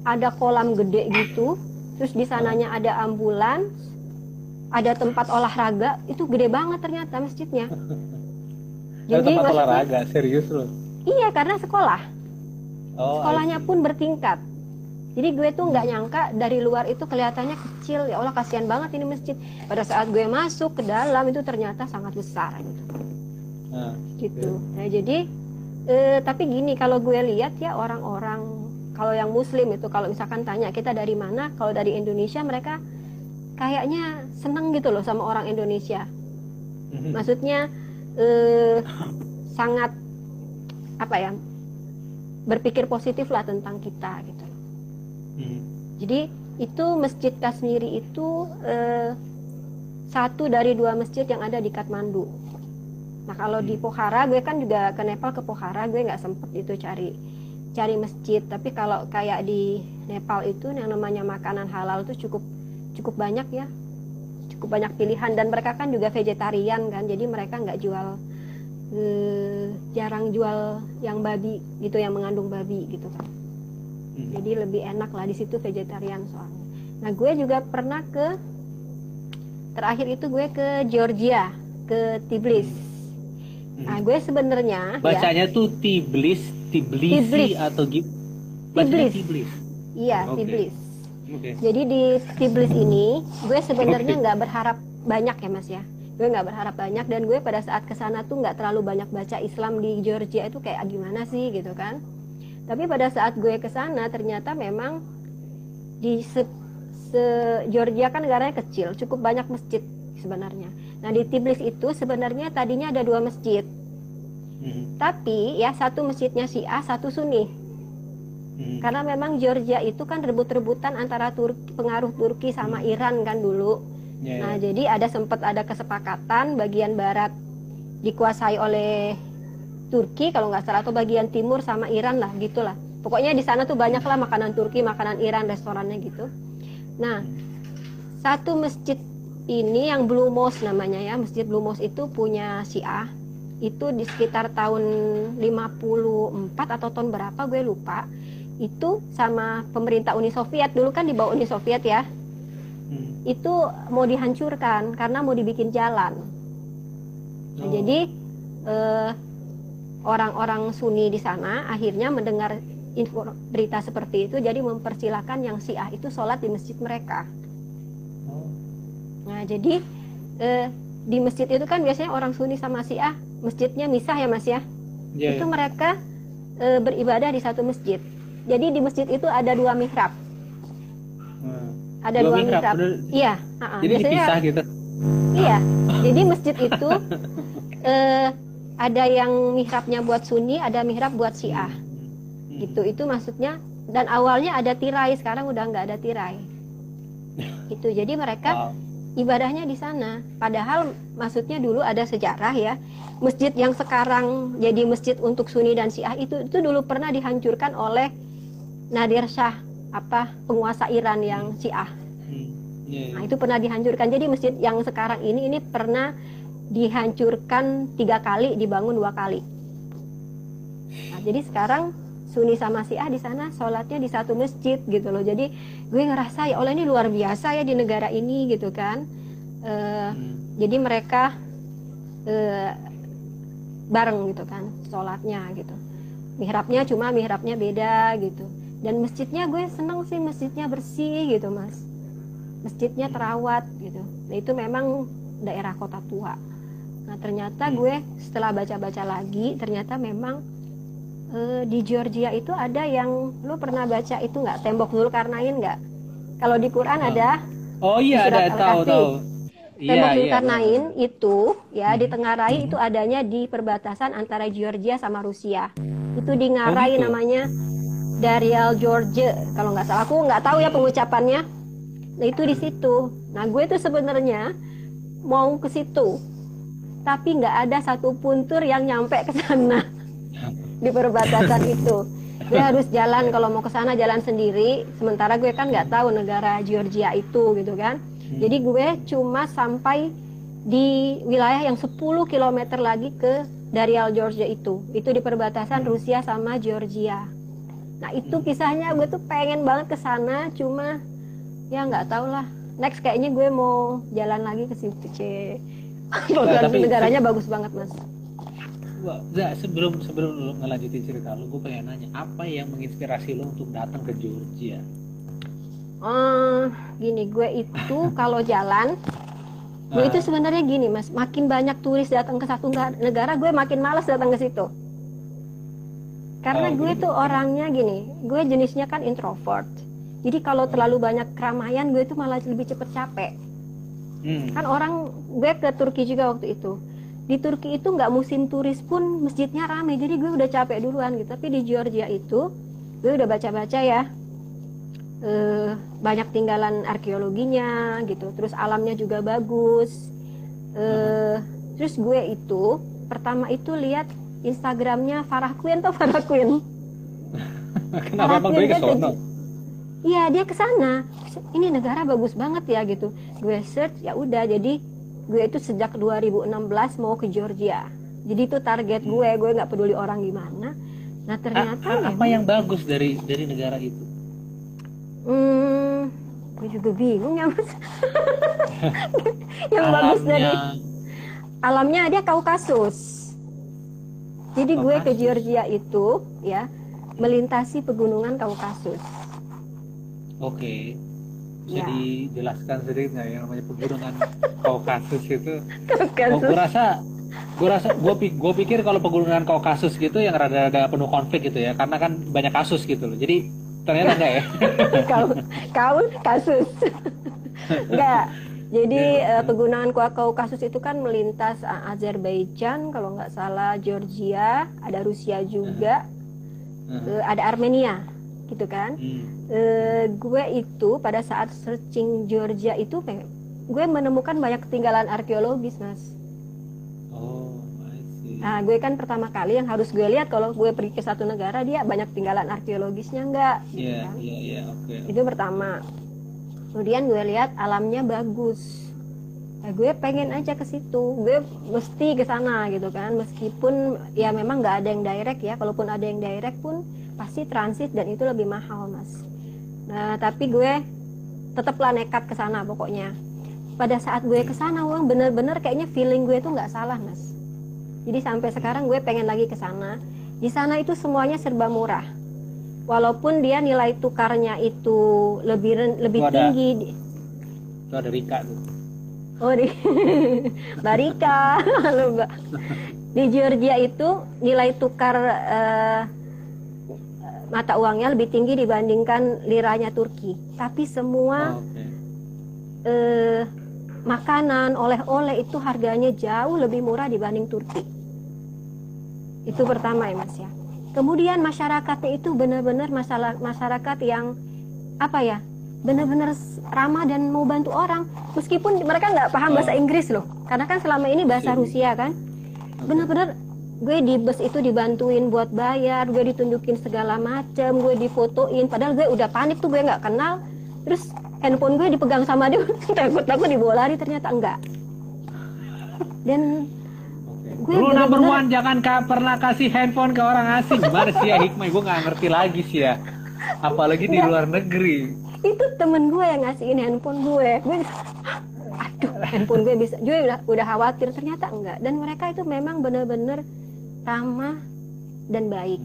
ada kolam gede gitu terus di sananya ada ambulans ada tempat olahraga itu gede banget ternyata masjidnya. Jadi tempat olahraga serius loh. Iya karena sekolah. Oh, sekolahnya pun bertingkat. Jadi gue tuh nggak nyangka dari luar itu kelihatannya kecil. Ya Allah kasihan banget ini masjid. Pada saat gue masuk ke dalam itu ternyata sangat besar gitu. Nah, gitu. nah jadi eh, tapi gini kalau gue lihat ya orang-orang kalau yang muslim itu kalau misalkan tanya kita dari mana kalau dari Indonesia mereka kayaknya seneng gitu loh sama orang Indonesia mhm. maksudnya eh, sangat apa ya berpikir positif lah tentang kita gitu Hmm. Jadi itu masjid Kashmiri itu eh, satu dari dua masjid yang ada di Kathmandu. Nah kalau hmm. di Pokhara gue kan juga ke Nepal ke Pokhara gue nggak sempet itu cari cari masjid. Tapi kalau kayak di Nepal itu yang namanya makanan halal itu cukup cukup banyak ya. Cukup banyak pilihan. Dan mereka kan juga vegetarian kan jadi mereka nggak jual eh, jarang jual yang babi gitu yang mengandung babi gitu kan. Hmm. jadi lebih enak lah di situ vegetarian soalnya. Nah gue juga pernah ke terakhir itu gue ke Georgia ke Tbilisi. Hmm. nah gue sebenarnya ya bacanya ya, tuh Tbilisi Tbilisi Tbilisi atau gitu Tbilisi Tbilisi iya okay. Tbilisi Okay. Jadi di Tiblis ini gue sebenarnya nggak okay. berharap banyak ya mas ya. Gue nggak berharap banyak dan gue pada saat ke sana tuh nggak terlalu banyak baca Islam di Georgia itu kayak gimana sih gitu kan. Tapi pada saat gue ke sana ternyata memang di se, se Georgia kan negaranya kecil, cukup banyak masjid sebenarnya. Nah di Tiblis itu sebenarnya tadinya ada dua masjid. Hmm. Tapi ya satu masjidnya Syiah, satu Sunni. Hmm. Karena memang Georgia itu kan rebut-rebutan antara Turki, pengaruh Turki sama hmm. Iran kan dulu. Yeah, nah, yeah. jadi ada sempat ada kesepakatan bagian barat dikuasai oleh Turki kalau nggak salah atau bagian timur sama Iran lah gitulah. Pokoknya di sana tuh banyak lah makanan Turki, makanan Iran, restorannya gitu. Nah, satu masjid ini yang Blue Mosque namanya ya, Masjid Blue Mosque itu punya Syiah. Itu di sekitar tahun 54 atau tahun berapa gue lupa itu sama pemerintah Uni Soviet dulu kan di bawah Uni Soviet ya hmm. itu mau dihancurkan karena mau dibikin jalan nah, oh. jadi eh, orang-orang Sunni di sana akhirnya mendengar info berita seperti itu jadi mempersilahkan yang Syiah itu sholat di masjid mereka oh. nah jadi eh, di masjid itu kan biasanya orang Sunni sama Syiah masjidnya misah ya mas ya yeah, itu yeah. mereka e, beribadah di satu masjid jadi di masjid itu ada dua mihrab. Hmm. Ada dua, dua mihrab. mihrab. Iya. Uh -uh. Jadi Biasanya, dipisah gitu. Iya. Jadi masjid itu uh, ada yang mihrabnya buat Sunni, ada mihrab buat Syiah. Hmm. Gitu. Itu maksudnya dan awalnya ada tirai, sekarang udah nggak ada tirai. Itu. Jadi mereka wow. Ibadahnya di sana. Padahal maksudnya dulu ada sejarah ya. Masjid yang sekarang jadi masjid untuk Sunni dan Syiah itu itu dulu pernah dihancurkan oleh Nadir Shah apa penguasa Iran yang Syiah. Hmm. Yeah, yeah. Nah itu pernah dihancurkan. Jadi masjid yang sekarang ini ini pernah dihancurkan tiga kali, dibangun dua kali. Nah, jadi sekarang Sunni sama Syiah di sana sholatnya di satu masjid gitu loh. Jadi gue ngerasa ya Allah ini luar biasa ya di negara ini gitu kan. Uh, hmm. Jadi mereka uh, bareng gitu kan sholatnya gitu. Mihrabnya cuma mihrabnya beda gitu dan masjidnya gue seneng sih masjidnya bersih gitu mas masjidnya terawat gitu nah itu memang daerah kota tua nah ternyata hmm. gue setelah baca-baca lagi ternyata memang e, di Georgia itu ada yang lu pernah baca itu nggak? Tembok Zulkarnain nggak? Kalau di Quran oh. ada? Oh iya ada. Tahu tahu. Tembok iya, Zulkarnain iya, itu ya hmm. di Tengarai hmm. itu adanya di perbatasan antara Georgia sama Rusia. Itu di Ngarai oh, gitu? namanya Darial George kalau nggak salah. Aku nggak tahu ya pengucapannya. Nah itu di situ. Nah gue tuh sebenarnya mau ke situ. Tapi nggak ada satupun tur yang nyampe ke sana di perbatasan itu. Gue harus jalan kalau mau ke sana jalan sendiri. Sementara gue kan nggak tahu negara Georgia itu gitu kan. Hmm. jadi gue cuma sampai di wilayah yang 10 km lagi ke Darial Georgia itu. Itu di perbatasan hmm. Rusia sama Georgia. Nah itu kisahnya. Gue tuh pengen banget ke sana cuma ya nggak tau lah. Next kayaknya gue mau jalan lagi ke situ c nah, tapi negaranya bagus banget mas Wah, enggak, sebelum sebelum lu ngelanjutin cerita lu, gue pengen nanya apa yang menginspirasi lu untuk datang ke Georgia? Uh, gini, gue itu kalau jalan, gue itu ah. sebenarnya gini mas, makin banyak turis datang ke satu negara, gue makin males datang ke situ karena oh, gue gitu. tuh orangnya gini gue jenisnya kan introvert jadi kalau terlalu banyak keramaian gue tuh malah lebih cepet capek hmm. kan orang gue ke Turki juga waktu itu di Turki itu nggak musim turis pun masjidnya rame jadi gue udah capek duluan gitu tapi di Georgia itu gue udah baca-baca ya uh, banyak tinggalan arkeologinya gitu terus alamnya juga bagus uh, terus gue itu pertama itu lihat Instagramnya Farah Queen atau Farah Queen? Kenapa emang gue ke sono? Iya dia ke sana. Ini negara bagus banget ya gitu. Gue search ya udah jadi gue itu sejak 2016 mau ke Georgia. Jadi itu target gue. Gue nggak peduli orang gimana. Nah ternyata A apa yang bagus dari dari negara itu? Hmm, gue juga bingung ya mas. yang Alamnya... bagus dari alamnya dia Kaukasus. Jadi gue ke Georgia itu ya melintasi pegunungan Kaukasus. Oke. Bisa ya. dijelaskan sedikit nggak yang namanya pegunungan Kaukasus itu? Kaukasus. Oh, gue rasa gue rasa gue gue pikir kalau pegunungan Kaukasus gitu yang rada-rada penuh konflik gitu ya karena kan banyak kasus gitu loh jadi ternyata enggak ya kau kau kasus enggak jadi uh, pegunungan Kaukasus itu kan melintas Azerbaijan kalau nggak salah Georgia ada Rusia juga uh, ada Armenia gitu kan hmm. Uh, gue itu pada saat searching Georgia itu gue menemukan banyak ketinggalan arkeologis mas Nah, gue kan pertama kali yang harus gue lihat kalau gue pergi ke satu negara dia banyak tinggalan arkeologisnya enggak. Gitu iya, kan? iya, iya, oke. Itu pertama. Kemudian gue lihat alamnya bagus. Nah, gue pengen aja ke situ. Gue mesti ke sana gitu kan. Meskipun ya memang nggak ada yang direct ya. Kalaupun ada yang direct pun pasti transit dan itu lebih mahal, Mas. Nah, tapi gue tetaplah nekat ke sana pokoknya. Pada saat gue ke sana, bener-bener kayaknya feeling gue tuh nggak salah, Mas jadi sampai sekarang gue pengen lagi ke sana. Di sana itu semuanya serba murah. Walaupun dia nilai tukarnya itu lebih lebih ada, tinggi. Itu ada Rika tuh. Oh di Barika. di Georgia itu nilai tukar uh, mata uangnya lebih tinggi dibandingkan liranya Turki. Tapi semua oh, okay. uh, makanan, oleh-oleh itu harganya jauh lebih murah dibanding Turki. Itu pertama ya Mas ya. Kemudian masyarakatnya itu benar-benar masyarakat yang apa ya? Benar-benar ramah dan mau bantu orang meskipun mereka nggak paham bahasa oh. Inggris loh. Karena kan selama ini bahasa Rusia kan. Benar-benar gue di bus itu dibantuin buat bayar, gue ditunjukin segala macem, gue difotoin. Padahal gue udah panik tuh gue nggak kenal. Terus handphone gue dipegang sama dia, takut-takut dibawa lari ternyata enggak. Dan gue Lu number one jangan ka, pernah kasih handphone ke orang asing. Gimana sih ya hikmah? Gue nggak ngerti lagi sih ya. Apalagi di luar negeri. Itu temen gue yang ngasihin handphone gue. Gue aduh handphone gue bisa. Gue udah udah khawatir ternyata enggak. Dan mereka itu memang bener-bener ramah dan baik.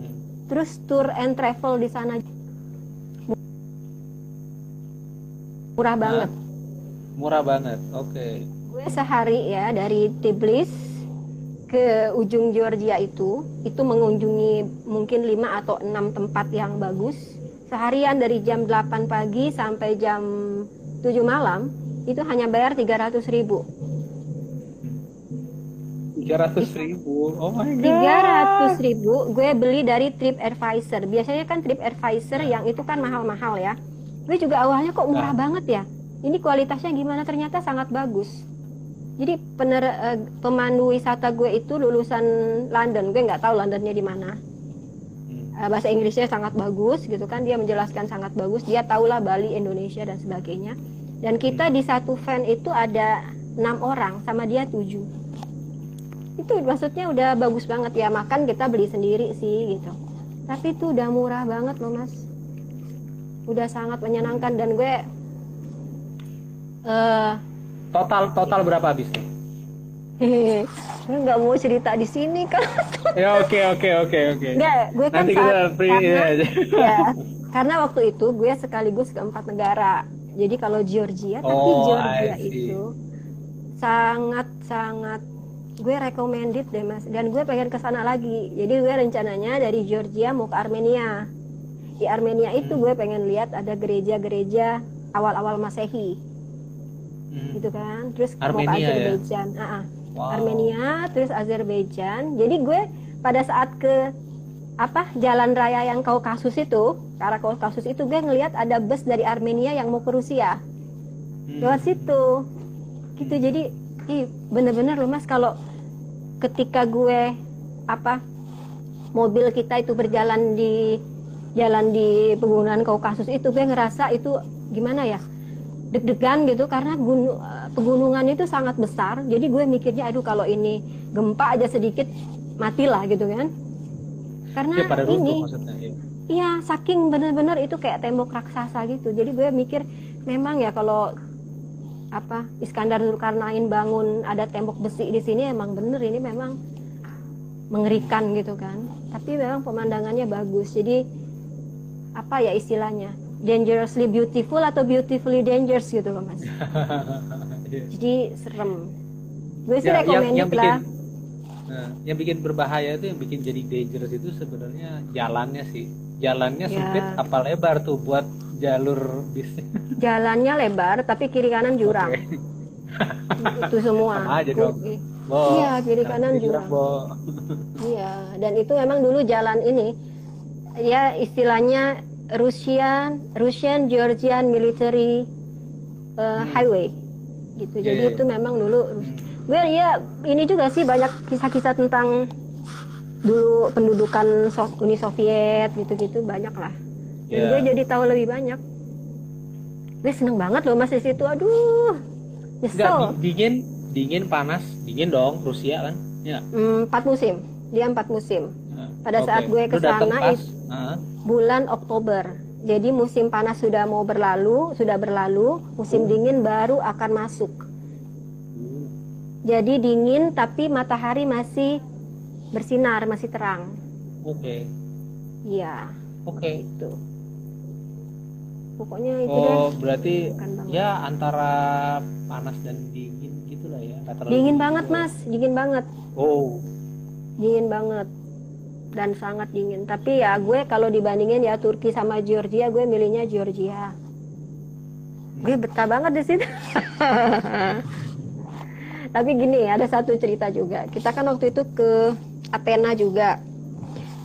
Terus tour and travel di sana murah banget. Murah banget. Oke. Okay. Gue sehari ya dari Tbilisi ke ujung Georgia itu itu mengunjungi mungkin 5 atau 6 tempat yang bagus seharian dari jam 8 pagi sampai jam 7 malam itu hanya bayar 300 ribu 300 ribu. Oh my god. 300 ribu gue beli dari Trip Advisor. Biasanya kan Trip Advisor yang itu kan mahal-mahal ya. Gue juga awalnya kok murah nah. banget ya. Ini kualitasnya gimana? Ternyata sangat bagus. Jadi pener, uh, pemandu wisata gue itu lulusan London. Gue nggak tahu Londonnya di mana. Uh, bahasa Inggrisnya sangat bagus gitu kan. Dia menjelaskan sangat bagus. Dia tahulah Bali Indonesia dan sebagainya. Dan kita di satu van itu ada enam orang sama dia tujuh itu maksudnya udah bagus banget ya makan kita beli sendiri sih gitu tapi itu udah murah banget loh mas udah sangat menyenangkan dan gue uh, Total total berapa habis nih? Hehehe, nggak mau cerita di sini kan? ya oke oke oke oke. Nggak, gue kan Nanti kita free karena, ya, ya, karena waktu itu gue sekaligus ke empat negara. Jadi kalau Georgia, tapi oh, Georgia itu sangat sangat gue recommended deh mas. Dan gue pengen ke sana lagi. Jadi gue rencananya dari Georgia mau ke Armenia. Di Armenia itu hmm. gue pengen lihat ada gereja-gereja awal-awal Masehi hmm. gitu kan terus Armenia, mau ke ya? Azerbaijan ya? uh wow. Armenia terus Azerbaijan jadi gue pada saat ke apa jalan raya yang kau kasus itu karena kau kasus itu gue ngelihat ada bus dari Armenia yang mau ke Rusia hmm. lewat situ gitu jadi ih bener-bener loh mas kalau ketika gue apa mobil kita itu berjalan di jalan di pegunungan Kaukasus itu gue ngerasa itu gimana ya deg-degan gitu karena gunung, pegunungan itu sangat besar. Jadi gue mikirnya aduh kalau ini gempa aja sedikit matilah gitu kan. Karena ya, pada ini ya. iya saking benar-benar itu kayak tembok raksasa gitu. Jadi gue mikir memang ya kalau apa? Iskandar Zulkarnain bangun ada tembok besi di sini emang bener ini memang mengerikan gitu kan. Tapi memang pemandangannya bagus. Jadi apa ya istilahnya? Dangerously beautiful atau beautifully dangerous gitu loh mas. Jadi serem. Gue sih ya, recommended yang, yang bikin, lah nah, yang bikin berbahaya itu yang bikin jadi dangerous itu sebenarnya jalannya sih. Jalannya ya. sempit apa lebar tuh buat jalur bisnis jalannya lebar tapi kiri kanan jurang okay. itu semua Sama aja dong. Bo. Iya kiri kanan jurang. iya dan itu memang dulu jalan ini ya istilahnya Russian Russian Georgian Military uh, hmm. Highway gitu. Yeah, Jadi yeah. itu memang dulu well, ya ini juga sih banyak kisah-kisah tentang dulu pendudukan Uni Soviet gitu-gitu banyak lah. Dan yeah. gue jadi tahu lebih banyak. Gue seneng banget loh mas di situ. Aduh, nyesel. Nggak, dingin, dingin, panas, dingin dong Rusia kan? Ya. Hmm, empat musim. Dia empat musim. Nah, Pada okay. saat gue ke sana itu bulan Oktober. Jadi musim panas sudah mau berlalu, sudah berlalu, musim hmm. dingin baru akan masuk. Jadi dingin tapi matahari masih bersinar, masih terang. Oke. Okay. Iya. Oke. Okay. Itu. Pokoknya itu oh, deh. berarti ya antara panas dan dingin gitulah ya. Dingin banget, Mas. Dingin banget. Oh. Dingin banget dan sangat dingin. Tapi ya gue kalau dibandingin ya Turki sama Georgia, gue milihnya Georgia. Gue betah banget di situ. Tapi gini, ada satu cerita juga. Kita kan waktu itu ke Athena juga.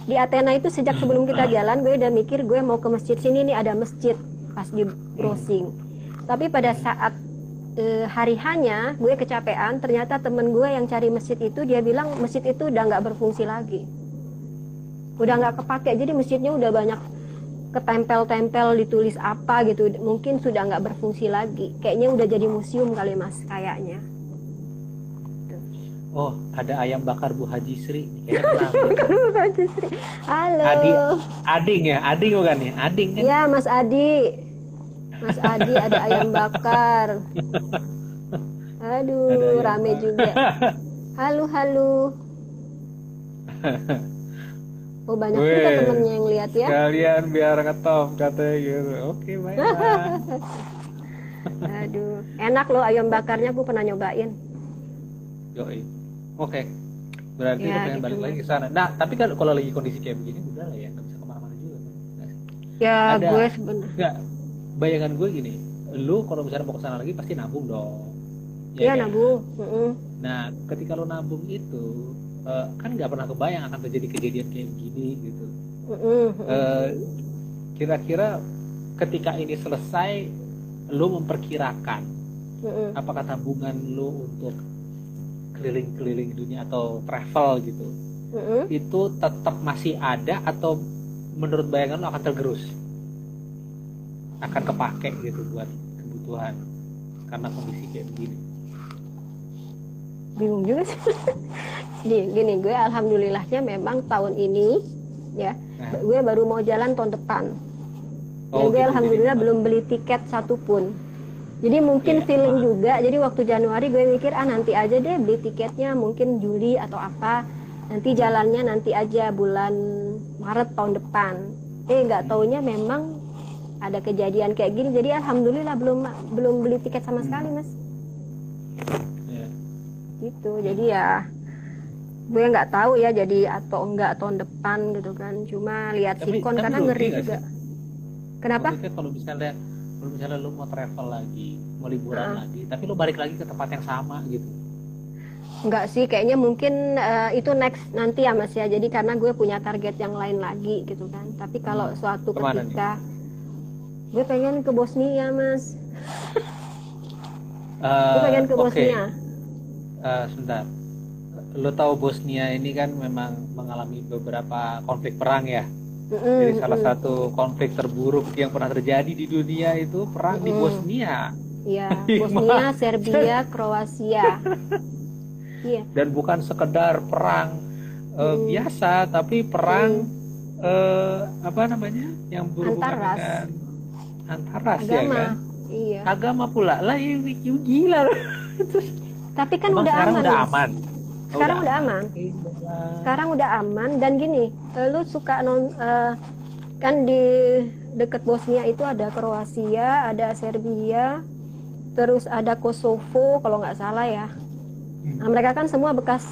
Di Athena itu sejak sebelum kita jalan, gue udah mikir gue mau ke masjid sini nih ada masjid pas di browsing. Tapi pada saat e, hari hanya gue kecapean, ternyata temen gue yang cari masjid itu dia bilang masjid itu udah nggak berfungsi lagi. Udah nggak kepake jadi masjidnya udah banyak ketempel-tempel ditulis apa gitu. Mungkin sudah nggak berfungsi lagi. Kayaknya udah jadi museum kali mas kayaknya oh ada ayam bakar Bu Haji Sri. Bakar Bu Haji Sri. Halo. Adi Ading ya? Ading bukan ya? Ading kan? Ya Mas Adi. Mas Adi ada ayam bakar. Aduh rame juga. Halo halo Oh banyak juga temennya yang lihat ya. Kalian biar ngetop katanya gitu. Oke baik. Aduh, enak loh ayam bakarnya aku pernah nyobain. Yoi. Oke. Berarti ya, pengen gitu balik lagi ke sana. Nah, tapi kan kalau lagi kondisi kayak begini udah lah ya, nggak bisa ke mana-mana juga. Kan? Ya, Ada, gue sebenarnya. Enggak, bayangan gue gini, lu kalau misalnya mau ke sana lagi pasti nabung dong. Iya, ya, nabung. Mm -hmm. Nah, ketika lu nabung itu, uh, kan nggak pernah kebayang akan terjadi kejadian kayak begini gitu uh, kira-kira ketika ini selesai lu memperkirakan apakah tabungan lu untuk keliling-keliling dunia atau travel gitu itu tetap masih ada atau menurut bayangan lu akan tergerus? Akan kepake gitu buat kebutuhan karena kondisi kayak begini? Bingung juga sih. Gini, gini gue alhamdulillahnya memang tahun ini ya nah. gue baru mau jalan tahun depan. Dan oh, gue gitu, alhamdulillah belum beli tiket satupun jadi mungkin yeah. feeling juga jadi waktu Januari gue mikir ah nanti aja deh beli tiketnya mungkin Juli atau apa. Nanti jalannya nanti aja bulan Maret tahun depan. Eh nggak taunya memang ada kejadian kayak gini. Jadi alhamdulillah belum belum beli tiket sama sekali mas. Gitu. Jadi ya gue nggak tahu ya jadi atau enggak tahun depan gitu kan. Cuma lihat sikon karena ngeri juga. sih? kenapa? Kalau misalnya kalau misalnya lu mau travel lagi mau liburan uh. lagi tapi lu balik lagi ke tempat yang sama gitu Enggak sih, kayaknya mungkin uh, itu next nanti ya Mas ya. Jadi karena gue punya target yang lain lagi gitu kan. Tapi kalau hmm. suatu Ke mana ketika nih? gue pengen ke Bosnia Mas. uh, gue pengen ke okay. Bosnia uh, sebentar lo tahu Bosnia ini kan memang mengalami beberapa konflik perang ya Mm -hmm. Jadi salah satu konflik terburuk yang pernah terjadi di dunia itu perang di Bosnia. Iya, Bosnia, Serbia, Kroasia. Iya. Dan bukan sekedar perang uh, mm. biasa, tapi perang mm. uh, apa namanya? yang berhubungan antaras. dengan ya Agama. ya kan? Iya. Agama pula. Lah ini gila. Tapi kan udah sekarang aman. Udah aman. Sekarang udah, udah aman. Sekarang udah aman dan gini, lu suka non uh, kan di dekat Bosnia itu ada Kroasia, ada Serbia, terus ada Kosovo kalau nggak salah ya. Nah, mereka kan semua bekas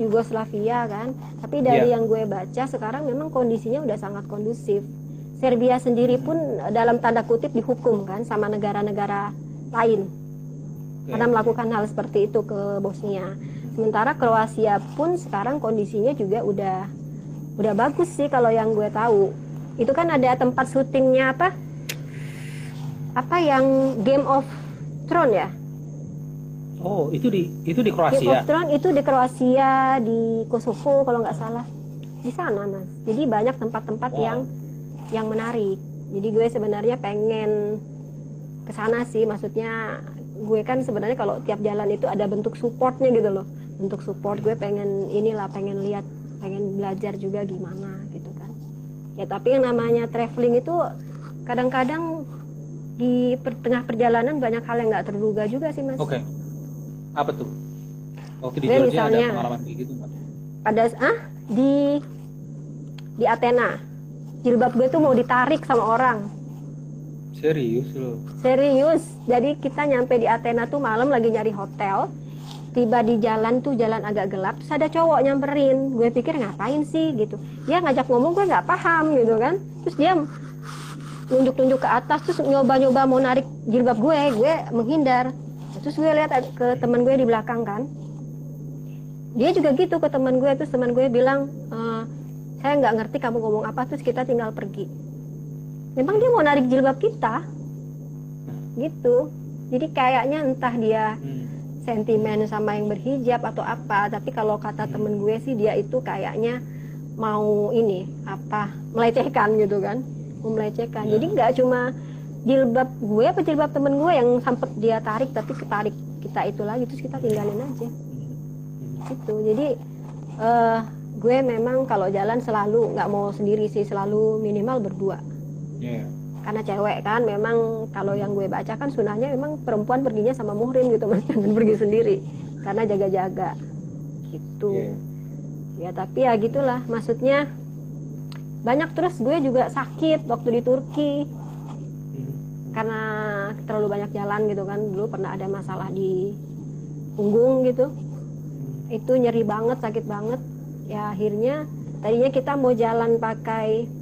Yugoslavia kan. Tapi dari yeah. yang gue baca sekarang memang kondisinya udah sangat kondusif. Serbia sendiri pun dalam tanda kutip dihukum kan sama negara-negara lain karena melakukan hal seperti itu ke Bosnia. Sementara Kroasia pun sekarang kondisinya juga udah udah bagus sih kalau yang gue tahu. Itu kan ada tempat syutingnya apa? Apa yang Game of Thrones ya? Oh, itu di itu di Kroasia. Game of Thrones itu di Kroasia, di Kosovo kalau nggak salah. Di sana, Mas. Jadi banyak tempat-tempat wow. yang yang menarik. Jadi gue sebenarnya pengen ke sana sih, maksudnya gue kan sebenarnya kalau tiap jalan itu ada bentuk supportnya gitu loh bentuk support gue pengen inilah pengen lihat pengen belajar juga gimana gitu kan ya tapi yang namanya traveling itu kadang-kadang di per tengah perjalanan banyak hal yang nggak terduga juga sih mas. Oke. Okay. Apa tuh? Oke di Georgia misalnya, ada pengalaman kayak gitu nggak? Pada ah di di Athena jilbab gue tuh mau ditarik sama orang Serius loh. Serius. Jadi kita nyampe di Athena tuh malam lagi nyari hotel. Tiba di jalan tuh jalan agak gelap, terus ada cowok nyamperin. Gue pikir ngapain sih gitu. Dia ngajak ngomong gue nggak paham gitu kan. Terus dia nunjuk-nunjuk ke atas terus nyoba-nyoba mau narik jilbab gue, gue menghindar. Terus gue lihat ke teman gue di belakang kan. Dia juga gitu ke teman gue terus teman gue bilang e, saya nggak ngerti kamu ngomong apa terus kita tinggal pergi memang dia mau narik jilbab kita gitu jadi kayaknya entah dia hmm. sentimen sama yang berhijab atau apa tapi kalau kata hmm. temen gue sih dia itu kayaknya mau ini apa melecehkan gitu kan mau melecehkan ya. jadi nggak cuma jilbab gue apa jilbab temen gue yang sempet dia tarik tapi ketarik kita itu lagi terus kita tinggalin aja hmm. gitu jadi uh, gue memang kalau jalan selalu nggak mau sendiri sih selalu minimal berdua yeah. karena cewek kan memang kalau yang gue baca kan sunahnya memang perempuan perginya sama muhrim gitu mas. Jangan pergi sendiri. Karena jaga-jaga. Itu yeah. ya tapi ya gitulah. Maksudnya banyak terus gue juga sakit waktu di Turki. Hmm. karena terlalu banyak jalan gitu kan. Dulu pernah ada masalah di punggung gitu. Hmm. itu nyeri banget sakit banget. Ya akhirnya tadinya kita mau jalan pakai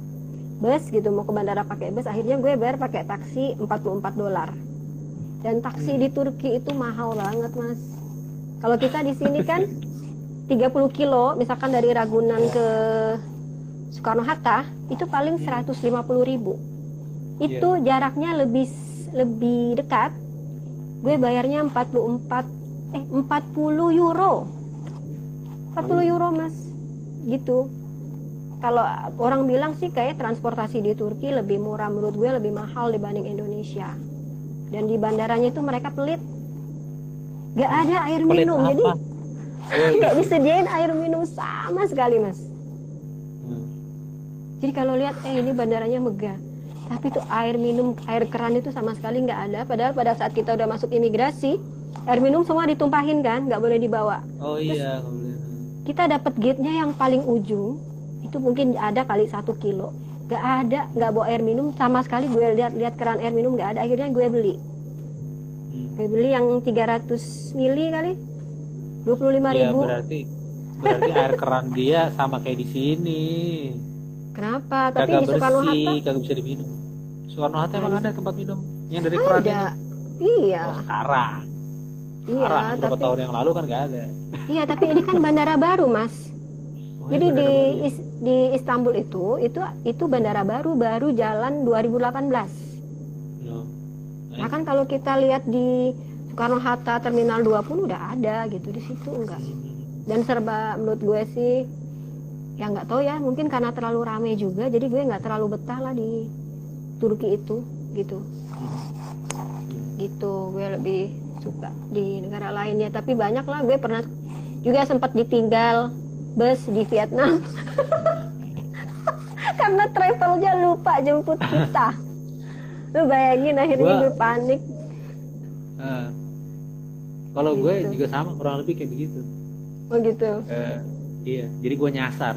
bus gitu mau ke bandara pakai bus akhirnya gue bayar pakai taksi 44 dolar. Dan taksi di Turki itu mahal banget mas. Kalau kita di sini kan 30 kilo misalkan dari Ragunan ke Soekarno Hatta itu paling 150 ribu. Itu yeah. jaraknya lebih lebih dekat. Gue bayarnya 44 eh 40 euro. 40 euro mas. Gitu kalau orang bilang sih kayak transportasi di Turki lebih murah menurut gue lebih mahal dibanding Indonesia. Dan di bandaranya itu mereka pelit. Gak ada air pelit minum apa? jadi nggak disediain air minum sama sekali mas. Hmm. jadi kalau lihat eh ini bandaranya megah. Tapi tuh air minum air keran itu sama sekali nggak ada. Padahal pada saat kita udah masuk imigrasi air minum semua ditumpahin kan nggak boleh dibawa. Oh Terus, iya kita dapat gate-nya yang paling ujung itu mungkin ada kali satu kilo. Gak ada nggak bawa air minum sama sekali gue lihat lihat keran air minum nggak ada. Akhirnya gue beli. Hmm. gue beli yang 300 mili kali. 25 ya, ribu. berarti berarti air keran dia sama kayak di sini. Kenapa? Tapi kagak di Soekarno Hatta? kagak bisa diminum. Soekarno Hatta emang ada. tempat minum yang dari keran ada. iya. Oh, sekarang. Iya tapi... tahun yang lalu kan nggak ada. Iya tapi ini kan bandara baru mas oh, jadi di di Istanbul itu itu itu bandara baru baru jalan 2018. No. Nah kan kalau kita lihat di Soekarno Hatta Terminal 2 pun udah ada gitu di situ enggak. Dan serba menurut gue sih ya nggak tahu ya mungkin karena terlalu rame juga jadi gue nggak terlalu betah lah di Turki itu gitu gitu gue lebih suka di negara lainnya tapi banyak lah gue pernah juga sempat ditinggal bus di Vietnam. Karena travelnya lupa jemput kita. Lu bayangin akhirnya gua, gue panik. Uh, kalau gitu. gue juga sama kurang lebih kayak begitu. Oh gitu. Uh, iya jadi gue nyasar.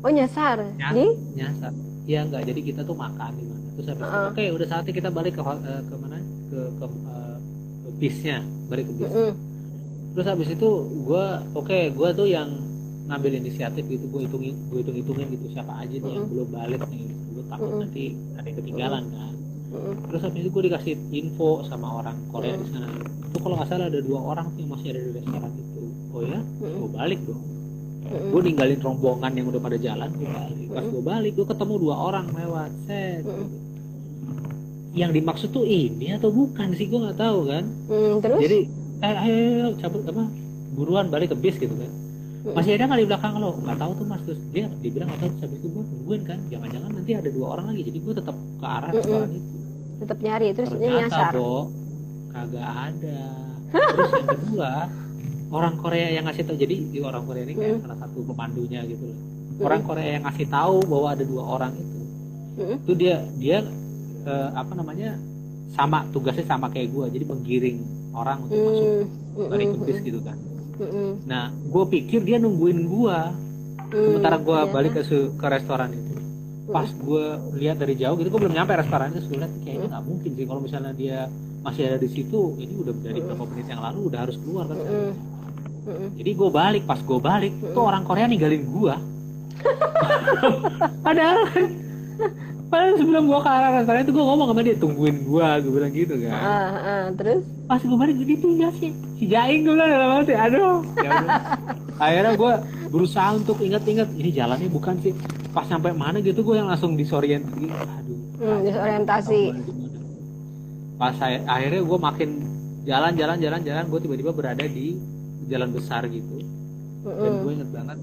Oh nyasar? Nyas di? nyasar. Iya enggak jadi kita tuh makan di mana. Terus habis uh -uh. oke okay, udah saatnya kita balik ke uh, ke mana? Ke ke, uh, ke bisnya balik ke bis uh -uh. terus habis itu gue oke okay, gue tuh yang ngambil inisiatif gitu gue hitung gue hitung hitungin gitu siapa aja nih yang belum balik nih gue takut nanti ada yang ketinggalan kan. Terus habis itu gue dikasih info sama orang Korea di sana. Itu kalau nggak salah ada dua orang tuh yang masih ada di restoran itu. Oh ya? Gue balik dong. Mm. gue ninggalin rombongan yang udah pada jalan gue balik. Pas gue balik gue ketemu dua orang lewat set. Mm. yang dimaksud tuh ini atau bukan sih gue nggak tahu kan. Mm, terus? Jadi eh, ayo, ayo cabut apa buruan balik ke bis gitu kan masih ada nggak di belakang lo nggak tahu tuh mas terus dia dibilang nggak tahu terus habis itu gue nungguin kan jangan-jangan nanti ada dua orang lagi jadi gue tetap ke arah mm -mm. itu tetap nyari terus ternyata nyasar. bo kagak ada terus yang kedua orang Korea yang ngasih tahu jadi di orang Korea ini kayak mm. salah satu pemandunya gitu loh mm. orang Korea yang ngasih tahu bahwa ada dua orang itu mm. itu dia dia uh, apa namanya sama tugasnya sama kayak gue jadi menggiring orang untuk masuk dari ke bis gitu kan mm nah gue pikir dia nungguin gue mm, sementara gue yeah. balik ke ke restoran itu. Pas gue lihat dari jauh gitu gue belum nyampe restoran itu gue lihat kayaknya nggak mungkin sih. Kalau misalnya dia masih ada di situ ini udah dari beberapa menit yang lalu udah harus keluar kan. Jadi gue balik pas gue balik tuh orang Korea ninggalin gue padahal padahal sebelum gue ke arah restoran itu gue ngomong sama dia tungguin gue gue bilang gitu kan. Uh, uh, terus? Pas gue balik dia tinggal sih si Jaing gue bilang dalam hati aduh. Ya akhirnya gue berusaha untuk ingat-ingat ini jalannya bukan sih. Pas sampai mana gitu gue yang langsung disorient gitu aduh. Hmm, disorientasi. Pas saya, akhirnya gue makin jalan jalan jalan jalan gue tiba-tiba berada di jalan besar gitu. Mm -hmm. dan gue inget banget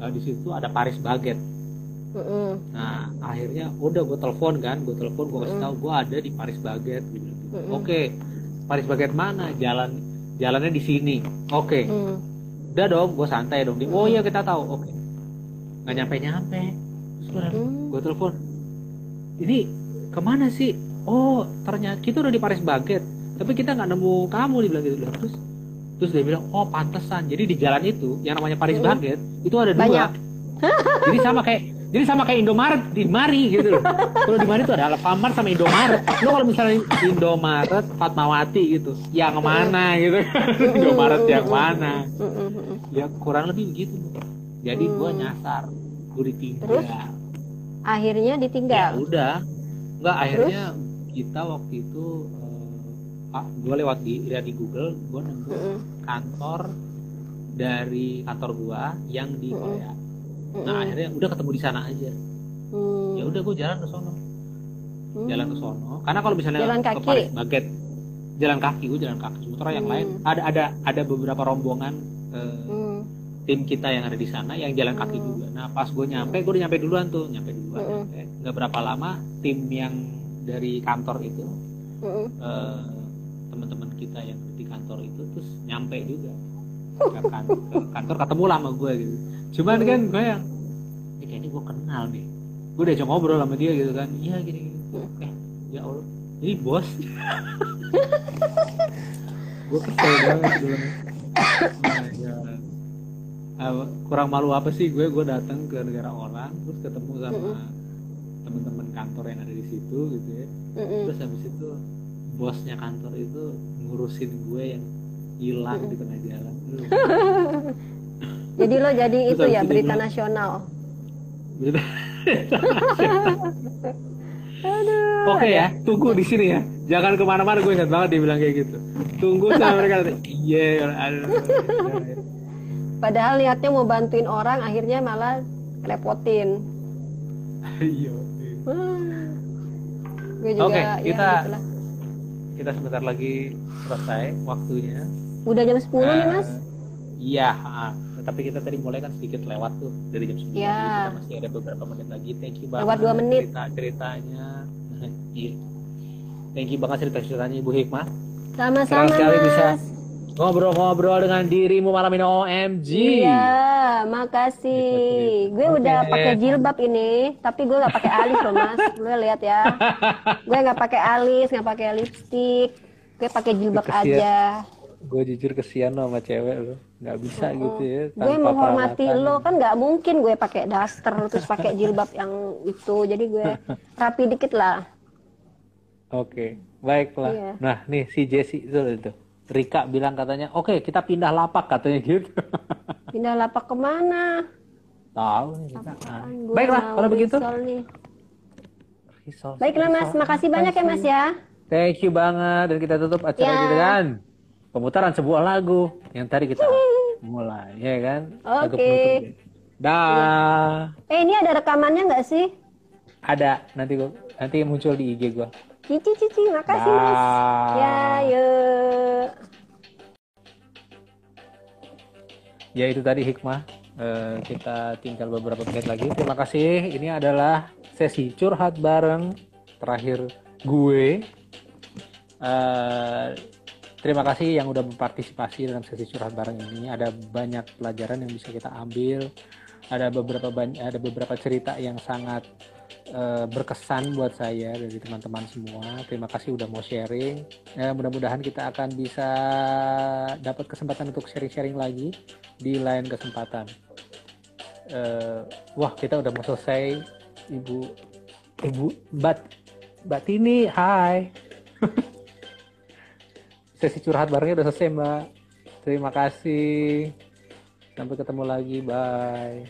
uh, di situ ada Paris Baget mm -hmm. nah akhirnya udah gue telepon kan gue telepon gue kasih tahu gue ada di Paris Baget gitu. mm -hmm. oke okay, Paris Baget mana jalan jalannya di sini oke okay. mm. udah dong gue santai dong oh iya kita tahu oke okay. nggak nyampe nyampe terus gue mm. gue telepon ini ke mana sih oh ternyata kita udah di Paris Baget tapi kita nggak nemu kamu dibilang gitu terus terus dia bilang oh pantesan jadi di jalan itu yang namanya Paris Baget itu ada dua Banyak. jadi sama kayak jadi sama kayak Indomaret di Mari gitu loh. Kalau di Mari itu ada Alfamart sama Indomaret. Lo kalau misalnya Indomaret Fatmawati gitu, yang mana gitu? Indomaret yang mana? Ya kurang lebih begitu. Jadi gue nyasar, gue ditinggal. Terus? Akhirnya ditinggal. Ya udah, nggak akhirnya Terus? kita waktu itu ah, gue lewat di lihat di Google gue nemu mm kantor dari kantor gue yang di Korea mm -hmm. nah akhirnya udah ketemu di sana aja mm. ya udah gue jalan ke sono mm. jalan ke sono karena kalau misalnya jalan kaki. ke Paris Baget jalan kaki gue jalan kaki sementara mm. yang lain ada ada ada beberapa rombongan uh, mm. tim kita yang ada di sana yang jalan kaki mm. juga nah pas gue nyampe gue udah nyampe duluan tuh nyampe duluan mm. nyampe. nggak berapa lama tim yang dari kantor itu mm. uh, teman-teman kita yang di kantor itu terus nyampe juga ke, kan, ke kantor ketemu lama gue gitu. Cuman kan gue yang eh, kayaknya gue kenal nih gue udah coba ngobrol sama dia gitu kan. Iya gini, gini. eh ya allah ini bos. Gue kesel banget dulu. Uh, kurang malu apa sih? Gue gue datang ke negara orang terus ketemu sama teman-teman kantor yang ada di situ gitu ya. Terus habis itu bosnya kantor itu ngurusin gue yang hilang di tengah jalan jadi lo jadi itu ya berita nasional berita Oke okay ya, tunggu di sini ya. Jangan ke mana-mana. Gue ingat banget dia bilang kayak gitu. Tunggu sampai mereka iya. Yeah, Padahal niatnya mau bantuin orang, akhirnya malah repotin. Iya. Oke, okay, ya, kita ya, kita sebentar lagi selesai waktunya. Udah jam 10 uh, nih, Mas? Iya, tapi kita tadi mulai kan sedikit lewat tuh dari jam 9 ya. kita masih ada beberapa menit lagi. Thank you banget. Lewat 2 menit. Cerita ceritanya. Iya. Thank you banget cerita ceritanya Ibu Hikmah. Sama-sama. sekali bisa ngobrol-ngobrol dengan dirimu malam ini OMG. Iya, makasih. Gue okay. udah pakai jilbab ini, tapi gue nggak pakai alis loh mas. Gue lihat ya. gue nggak pakai alis, nggak pakai lipstick. Gue pakai jilbab Kesian. aja. Gue jujur kesian sama cewek lo, nggak bisa uh, gitu ya. Gue menghormati lo kan nggak mungkin gue pakai daster terus pakai jilbab yang itu. Jadi gue rapi dikit lah. Oke, okay. baiklah. Iya. Nah, nih si Jesse itu itu. Rika bilang katanya, oke okay, kita pindah lapak katanya gitu. Pindah lapak ke mana? Tahu nih kita. Nah. Baiklah kalau begitu. Nih. Baiklah Mas, makasih banyak ya Mas ya. Thank you banget dan kita tutup acara ya. kita kan pemutaran sebuah lagu yang tadi kita mulai, ya kan? Oke. Okay. Dah. Ya. Eh ini ada rekamannya nggak sih? Ada, nanti gua nanti muncul di IG gua. Cici cici, makasih Mas. Ya, yuk. Ya itu tadi hikmah. Uh, kita tinggal beberapa menit lagi. Terima kasih. Ini adalah sesi curhat bareng terakhir gue. Uh, terima kasih yang udah berpartisipasi dalam sesi curhat bareng ini. Ada banyak pelajaran yang bisa kita ambil. Ada beberapa ada beberapa cerita yang sangat uh, berkesan buat saya dari teman-teman semua. Terima kasih udah mau sharing. Ya, mudah-mudahan kita akan bisa dapat kesempatan untuk sharing-sharing lagi di lain kesempatan. Uh, wah kita udah mau selesai, ibu, ibu Bat, Bat ini, hai. Sesi curhat barengnya udah selesai mbak. Terima kasih. Sampai ketemu lagi, bye.